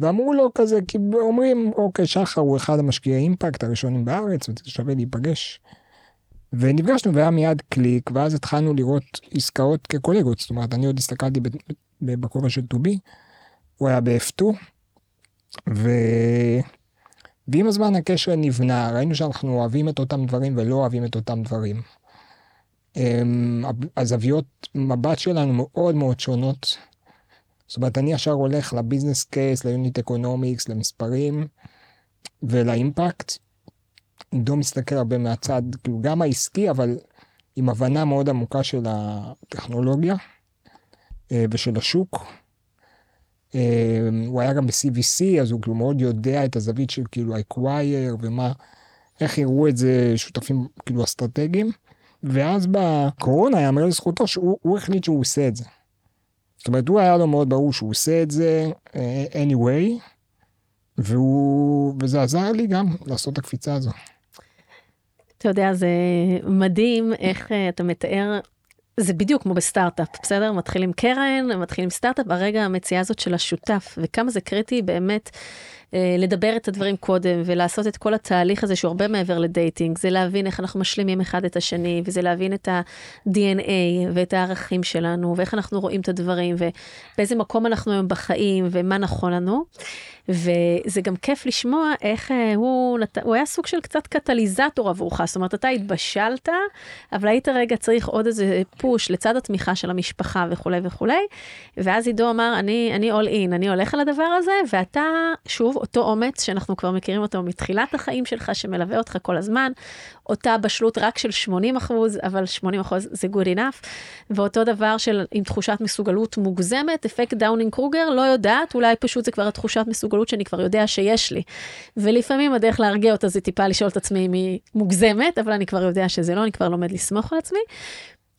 C: ואמרו לו כזה, כי אומרים, אוקיי, שחר הוא אחד המשקיעי אימפקט הראשונים בארץ, וזה שווה להיפגש. ונפגשנו והיה מיד קליק, ואז התחלנו לראות עסקאות כקולגות, זאת אומרת, אני עוד הסתכלתי בכובע של טובי, הוא היה ב-F2, ו... ועם הזמן הקשר נבנה, ראינו שאנחנו אוהבים את אותם דברים ולא אוהבים את אותם דברים. אמ, הזוויות מבט שלנו מאוד מאוד שונות. זאת אומרת, אני ישר הולך ל business case, ל unit economics, למספרים ולאימפקט. עידו מסתכל הרבה מהצד, כאילו גם העסקי, אבל עם הבנה מאוד עמוקה של הטכנולוגיה אה, ושל השוק. אה, הוא היה גם ב-CVC, אז הוא כאילו מאוד יודע את הזווית של כאילו ה-acquire ומה, איך יראו את זה שותפים כאילו אסטרטגיים. ואז בקורונה יאמר לזכותו שהוא החליט שהוא עושה את זה. זאת אומרת, הוא היה לו מאוד ברור שהוא עושה את זה uh, anyway, והוא, וזה עזר לי גם לעשות את הקפיצה הזו.
B: אתה יודע, זה מדהים איך אה, אתה מתאר, זה בדיוק כמו בסטארט-אפ, בסדר? מתחילים קרן, מתחילים סטארט-אפ, הרגע המציאה הזאת של השותף, וכמה זה קריטי באמת. אה, לדבר את הדברים קודם ולעשות את כל התהליך הזה שהוא הרבה מעבר ל dating, זה להבין איך אנחנו משלימים אחד את השני, וזה להבין את ה-DNA ואת הערכים שלנו, ואיך אנחנו רואים את הדברים, ובאיזה מקום אנחנו היום בחיים, ומה נכון לנו. וזה גם כיף לשמוע איך אה, הוא, נת... הוא היה סוג של קצת קטליזטור עבורך, זאת אומרת, אתה התבשלת, אבל היית רגע צריך עוד איזה push לצד התמיכה של המשפחה וכולי וכולי, ואז עידו אמר, אני, all in, אני הולך על הדבר הזה, ואתה, שוב, אותו אומץ שאנחנו כבר מכירים אותו מתחילת החיים שלך, שמלווה אותך כל הזמן, אותה בשלות רק של 80 אחוז, אבל 80 אחוז זה good enough, ואותו דבר של עם תחושת מסוגלות מוגזמת, אפקט דאנינג קרוגר, לא יודעת, אולי פשוט זה כבר התחושת מסוגלות שאני כבר יודע שיש לי. ולפעמים הדרך להרגיע אותה זה טיפה לשאול את עצמי אם היא מוגזמת, אבל אני כבר יודע שזה לא, אני כבר לומד לסמוך על עצמי.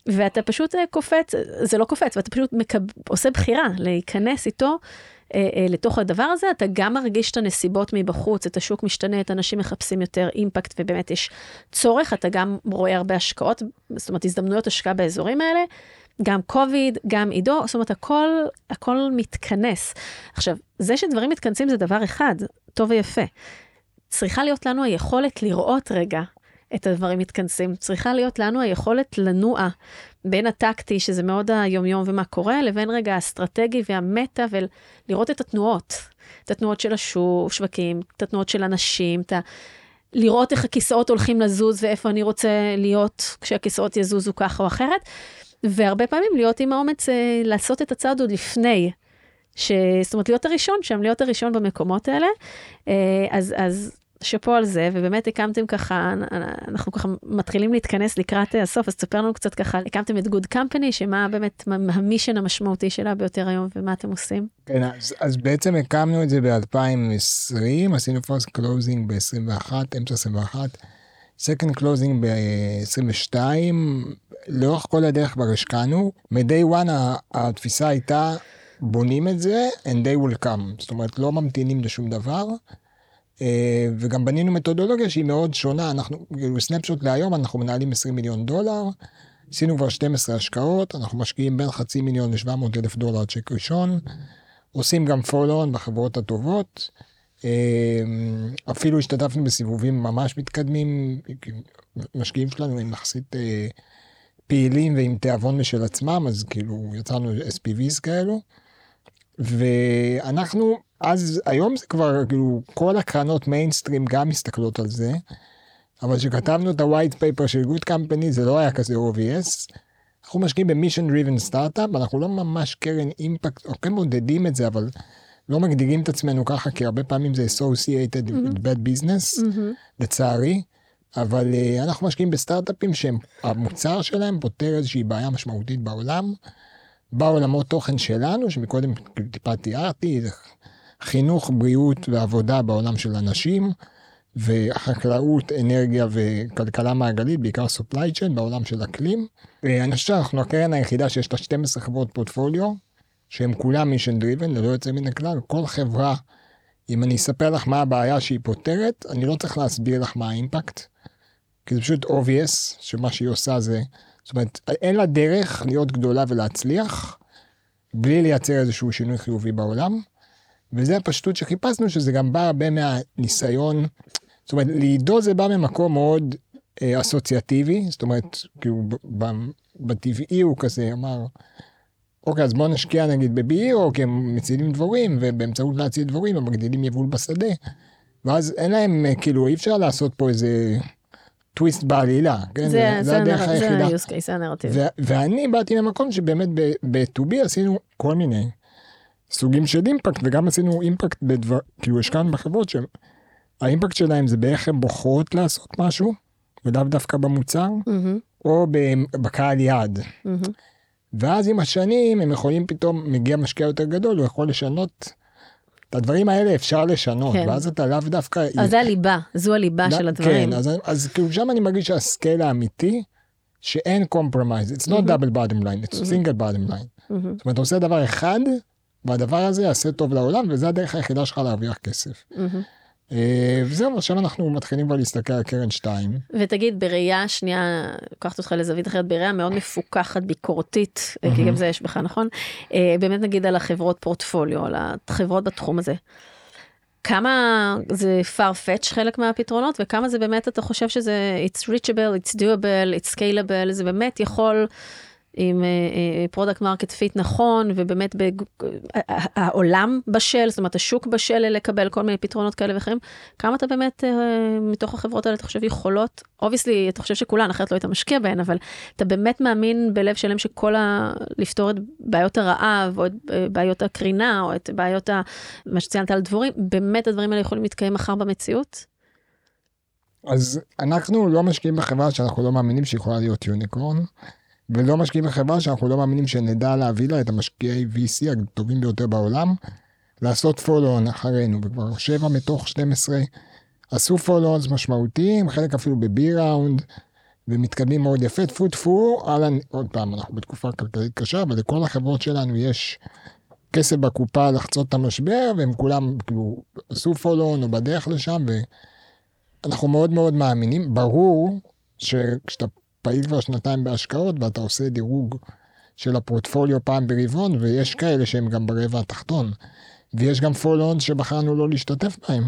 B: ואתה פשוט אה, קופץ, זה לא קופץ, ואתה פשוט מקב... עושה בחירה להיכנס איתו לתוך הדבר הזה, אתה גם מרגיש את הנסיבות מבחוץ, את השוק משתנה, את אנשים מחפשים יותר אימפקט, ובאמת יש צורך, אתה גם רואה הרבה השקעות, זאת אומרת, הזדמנויות השקעה באזורים האלה, גם קוביד, גם עידו, זאת אומרת, הכל, הכל מתכנס. עכשיו, זה שדברים מתכנסים זה דבר אחד, טוב ויפה. צריכה להיות לנו היכולת לראות רגע את הדברים מתכנסים. צריכה להיות לנו היכולת לנוע בין הטקטי, שזה מאוד היומיום ומה קורה, לבין רגע האסטרטגי והמטה, ולראות את התנועות. את התנועות של השווקים, את התנועות של אנשים, את ה... לראות איך הכיסאות הולכים לזוז ואיפה אני רוצה להיות כשהכיסאות יזוזו ככה או אחרת. והרבה פעמים להיות עם האומץ אה, לעשות את הצעד עוד לפני. ש... זאת אומרת, להיות הראשון שם, להיות הראשון במקומות האלה. אה, אז, אז שאפו על זה, ובאמת הקמתם ככה, אנחנו ככה מתחילים להתכנס לקראת הסוף, אז תספר לנו קצת ככה, הקמתם את Good Company, שמה באמת ה mission המשמעותי שלה ביותר היום, ומה אתם עושים?
C: כן, אז, אז בעצם הקמנו את זה ב-2020, עשינו first closing ב-21, אמצע 21, second closing ב-22, לאורך כל הדרך כבר השקענו, מ-day one התפיסה הייתה, בונים את זה, and they will come, זאת אומרת, לא ממתינים לשום דבר. אה, וגם בנינו מתודולוגיה שהיא מאוד שונה, אנחנו, כאילו סנפשוט להיום אנחנו מנהלים 20 מיליון דולר, עשינו כבר 12 השקעות, אנחנו משקיעים בין חצי מיליון ל-700 אלף דולר צ'ק ראשון, עושים גם פולון בחברות הטובות, אפילו השתתפנו בסיבובים ממש מתקדמים, משקיעים שלנו הם יחסית אה, פעילים ועם תיאבון משל עצמם, אז כאילו יצרנו SPVs כאלו. ואנחנו, אז היום זה כבר, כאילו, כל הקרנות מיינסטרים גם מסתכלות על זה, אבל כשכתבנו את ה-white paper של good company זה לא היה כזה obvious. אנחנו משקיעים ב mission driven סטארט-אפ, אנחנו לא ממש קרן אימפקט, אנחנו כן מודדים את זה, אבל לא מגדירים את עצמנו ככה, כי הרבה פעמים זה associated mm-hmm. with bad business, mm-hmm. לצערי. אבל uh, אנחנו משקיעים בסטארט-אפים שהמוצר שלהם פותר איזושהי בעיה משמעותית בעולם, בעולמות תוכן שלנו, שמקודם טיפה תיארתי, חינוך, בריאות ועבודה בעולם של אנשים, וחקלאות, אנרגיה וכלכלה מעגלית, בעיקר supply chain בעולם של אקלים. אני חושב שאנחנו הקרן היחידה שיש לה 12 חברות פורטפוליו, שהן כולן mission driven, ללא יוצא מן הכלל, כל חברה, אם אני אספר לך מה הבעיה שהיא פותרת, אני לא צריך להסביר לך מה האימפקט. כי זה פשוט obvious שמה שהיא עושה זה, זאת אומרת, אין לה דרך להיות גדולה ולהצליח, בלי לייצר איזשהו שינוי חיובי בעולם. וזה הפשטות שחיפשנו, שזה גם בא הרבה מהניסיון, זאת אומרת, לעידו זה בא ממקום מאוד אה, אסוציאטיבי, זאת אומרת, כאילו, בטבעי הוא כזה אמר, אוקיי, אז בוא נשקיע נגיד בבירו, כי הם מצילים דבורים, ובאמצעות להציל דבורים הם מגדילים יבול בשדה. ואז אין להם, אה, כאילו, אי אפשר לעשות פה איזה טוויסט בעלילה, כן?
B: זה, זה, זה הדרך הנר... היחידה. זה ה-use case, זה הנרטיב.
C: ואני באתי למקום שבאמת ב-2B עשינו כל מיני סוגים של אימפקט, וגם עשינו אימפקט בדבר, כאילו השקענו בחברות שהאימפקט שלהם זה באיך הן בוחרות לעשות משהו, ולאו דווקא במוצר, mm-hmm. או בקהל יעד. Mm-hmm. ואז עם השנים הם יכולים פתאום, מגיע משקיע יותר גדול, הוא יכול לשנות. את הדברים האלה אפשר לשנות, כן. ואז אתה לאו דווקא...
B: אז זה הליבה, זו הליבה של הדברים.
C: כן, אז, אז כאילו שם אני מרגיש שהסקייל האמיתי, שאין compromise, it's not mm-hmm. double bottom line, it's mm-hmm. single bottom line. Mm-hmm. זאת אומרת, אתה עושה דבר אחד, והדבר הזה יעשה טוב לעולם, וזה הדרך היחידה שלך להרוויח כסף. Mm-hmm. אה, וזהו, עכשיו אנחנו מתחילים כבר להסתכל על קרן 2.
B: ותגיד, בראייה שנייה, לקחת אותך לזווית אחרת, בראייה מאוד מפוקחת, ביקורתית, mm-hmm. כי גם זה יש בך, נכון? אה, באמת נגיד על החברות פורטפוליו, על החברות בתחום הזה. כמה זה far fetch חלק מהפתרונות, וכמה זה באמת אתה חושב שזה it's reachable, it's doable, it's scalable, זה באמת יכול עם product market fit נכון, ובאמת בג... העולם בשל, זאת אומרת השוק בשל לקבל כל מיני פתרונות כאלה ואחרים, כמה אתה באמת אה, מתוך החברות האלה אתה חושב יכולות, obviously אתה חושב שכולן, אחרת לא היית משקיע בהן, אבל אתה באמת מאמין בלב שלם שכל ה... לפתור את בעיות הרעב, או את אה, בעיות הקרינה, או את בעיות ה... מה שציינת על דבורים, באמת הדברים האלה יכולים להתקיים מחר במציאות?
C: אז אנחנו לא משקיעים בחברה שאנחנו לא מאמינים שיכולה להיות unicorn. ולא משקיעים בחברה שאנחנו לא מאמינים שנדע להביא לה את המשקיעי VC הטובים ביותר בעולם, לעשות פולו-און אחרינו, וכבר 7 מתוך 12 עשו פולו-אונס משמעותיים, חלק אפילו בבי ראונד, ומתקדמים מאוד יפה, טפו טפו, על, עוד פעם, אנחנו בתקופה כלכלית קשה, אבל לכל החברות שלנו יש כסף בקופה לחצות את המשבר, והם כולם כאילו עשו פולו-און או בדרך לשם, ואנחנו מאוד מאוד מאמינים, ברור שכשאתה פעיל כבר שנתיים בהשקעות ואתה עושה דירוג של הפורטפוליו פעם ברבעון ויש כאלה שהם גם ברבע התחתון ויש גם פולו שבחרנו לא להשתתף בהם.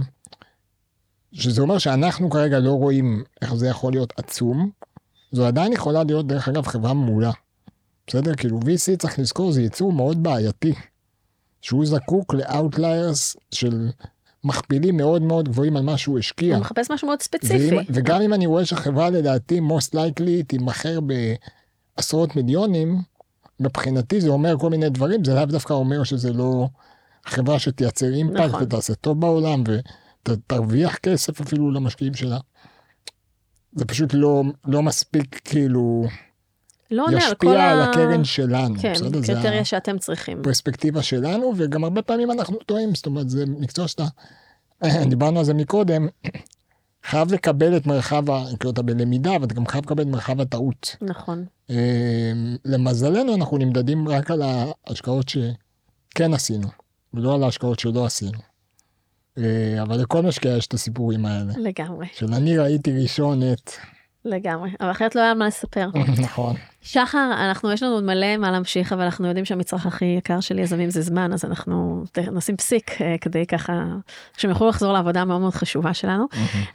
C: שזה אומר שאנחנו כרגע לא רואים איך זה יכול להיות עצום. זו עדיין יכולה להיות דרך אגב חברה מעולה. בסדר? כאילו VC צריך לזכור זה יצור מאוד בעייתי. שהוא זקוק ל outliers של מכפילים מאוד מאוד גבוהים על מה שהוא השקיע.
B: הוא מחפש משהו מאוד ספציפי.
C: ואם, וגם אם אני רואה שהחברה לדעתי most likely תימכר בעשרות מיליונים, מבחינתי זה אומר כל מיני דברים, זה לאו דווקא אומר שזה לא חברה שתייצר אימפקט נכון. ותעשה טוב בעולם ותרוויח כסף אפילו למשקיעים שלה. זה פשוט לא, לא מספיק כאילו...
B: לא עונה
C: על כל ה... ישפיע על הקרן שלנו.
B: כן, קריטריה שאתם צריכים.
C: פרספקטיבה שלנו, וגם הרבה פעמים אנחנו טועים, זאת אומרת, זה מקצוע שאתה, *clears throat* דיברנו על זה מקודם, *clears throat* חייב לקבל את מרחב, כאילו אתה בלמידה, ואתה גם חייב לקבל את מרחב הטעות.
B: נכון. אמ,
C: למזלנו, אנחנו נמדדים רק על ההשקעות שכן עשינו, ולא על ההשקעות שלא עשינו. אה, אבל לכל משקיע יש את הסיפורים האלה.
B: לגמרי.
C: של אני ראיתי ראשון את...
B: לגמרי, אבל אחרת לא היה מה לספר. *laughs*
C: נכון.
B: שחר, אנחנו, יש לנו עוד מלא מה להמשיך, אבל אנחנו יודעים שהמצרך הכי יקר של יזמים זה זמן, אז אנחנו נשים פסיק אה, כדי ככה, שהם יוכלו לחזור לעבודה המאוד מאוד חשובה שלנו,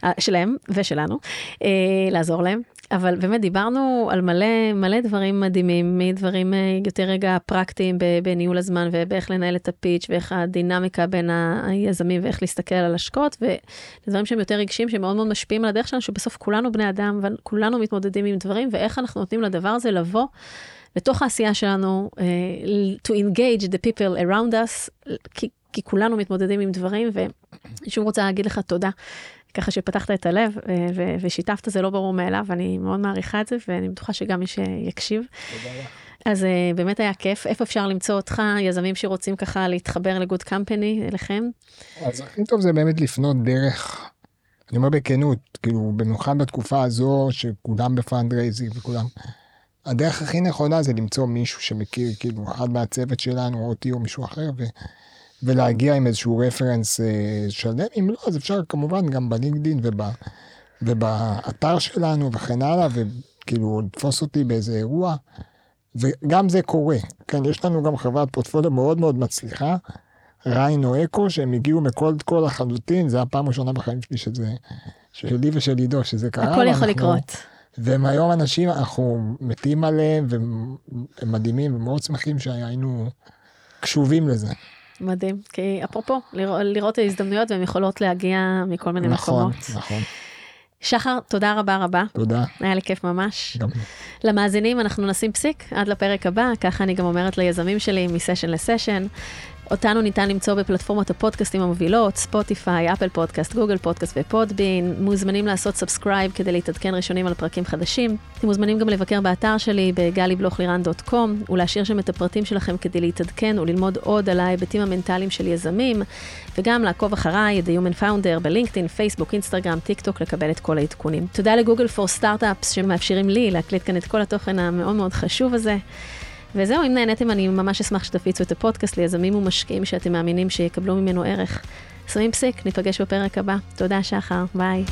B: אה, שלהם ושלנו, אה, לעזור להם. אבל באמת דיברנו על מלא מלא דברים מדהימים, מדברים אה, יותר רגע פרקטיים בניהול הזמן ובאיך לנהל את הפיץ' ואיך הדינמיקה בין היזמים ואיך להסתכל על השקעות, ודברים שהם יותר רגשיים שמאוד מאוד משפיעים על הדרך שלנו, שבסוף כולנו בני אדם וכולנו מתמודדים עם דברים, ואיך אנחנו נותנים לדבר הזה לבוא לתוך העשייה שלנו, uh, to engage the people around us, כי, כי כולנו מתמודדים עם דברים, ושוב רוצה להגיד לך תודה. ככה שפתחת את הלב אה, ו- ושיתפת, זה לא ברור מאליו, אני מאוד מעריכה את זה, ואני בטוחה שגם מי שיקשיב. אז אה, באמת היה כיף. איפה אפשר למצוא אותך, יזמים שרוצים ככה להתחבר ל Good Company, אליכם?
C: אז הכי טוב זה באמת לפנות דרך, אני אומר בכנות, כאילו, במיוחד בתקופה הזו שכולם ב fundraising וכולם, הדרך הכי נכונה זה למצוא מישהו שמכיר, כאילו, אחד מהצוות שלנו, או אותי או מישהו אחר, ו, ולהגיע עם איזשהו רפרנס אה, שלם. אם לא, אז אפשר כמובן גם בלינקדין וב, ובאתר שלנו וכן הלאה, וכאילו, לתפוס אותי באיזה אירוע. וגם זה קורה. כן, יש לנו גם חברת פורטפוליו מאוד מאוד מצליחה, ריינו אקו, שהם הגיעו מקולד קול לחלוטין, זה הפעם הראשונה בחיים שלי שזה, שלי ושל עידו, שזה קרה.
B: הכל יכול לקרות.
C: והם היום אנשים, אנחנו מתים עליהם, והם הם מדהימים, ומאוד שמחים שהיינו קשובים לזה.
B: מדהים. כי אפרופו, לראות, לראות את ההזדמנויות והן יכולות להגיע מכל מיני
C: נכון,
B: מקומות.
C: נכון.
B: שחר, תודה רבה רבה.
C: תודה.
B: היה לי כיף ממש.
C: גם
B: למאזינים אנחנו נשים פסיק עד לפרק הבא, ככה אני גם אומרת ליזמים שלי מסשן לסשן. אותנו ניתן למצוא בפלטפורמות הפודקאסטים המובילות, Spotify, Apple Podcast, Google Podcast ו Podbean. מוזמנים לעשות subscribe כדי להתעדכן ראשונים על פרקים חדשים. אתם מוזמנים גם לבקר באתר שלי ב galibloch-liran.com ולהשאיר שם את הפרטים שלכם כדי להתעדכן וללמוד עוד על ההיבטים המנטליים של יזמים, וגם לעקוב אחריי, The Human Founder, ב LinkedIn, Facebook, Instagram, TikTok, לקבל את כל העדכונים. תודה ל Google for Startups שמאפשרים לי להקליט כאן את כל התוכן המאוד מאוד חשוב הזה. וזהו, אם נהניתם, אני ממש אשמח שתפיצו את הפודקאסט ליזמים ומשקיעים שאתם מאמינים שיקבלו ממנו ערך. שמים פסיק, ניפגש בפרק הבא. תודה, שחר, ביי.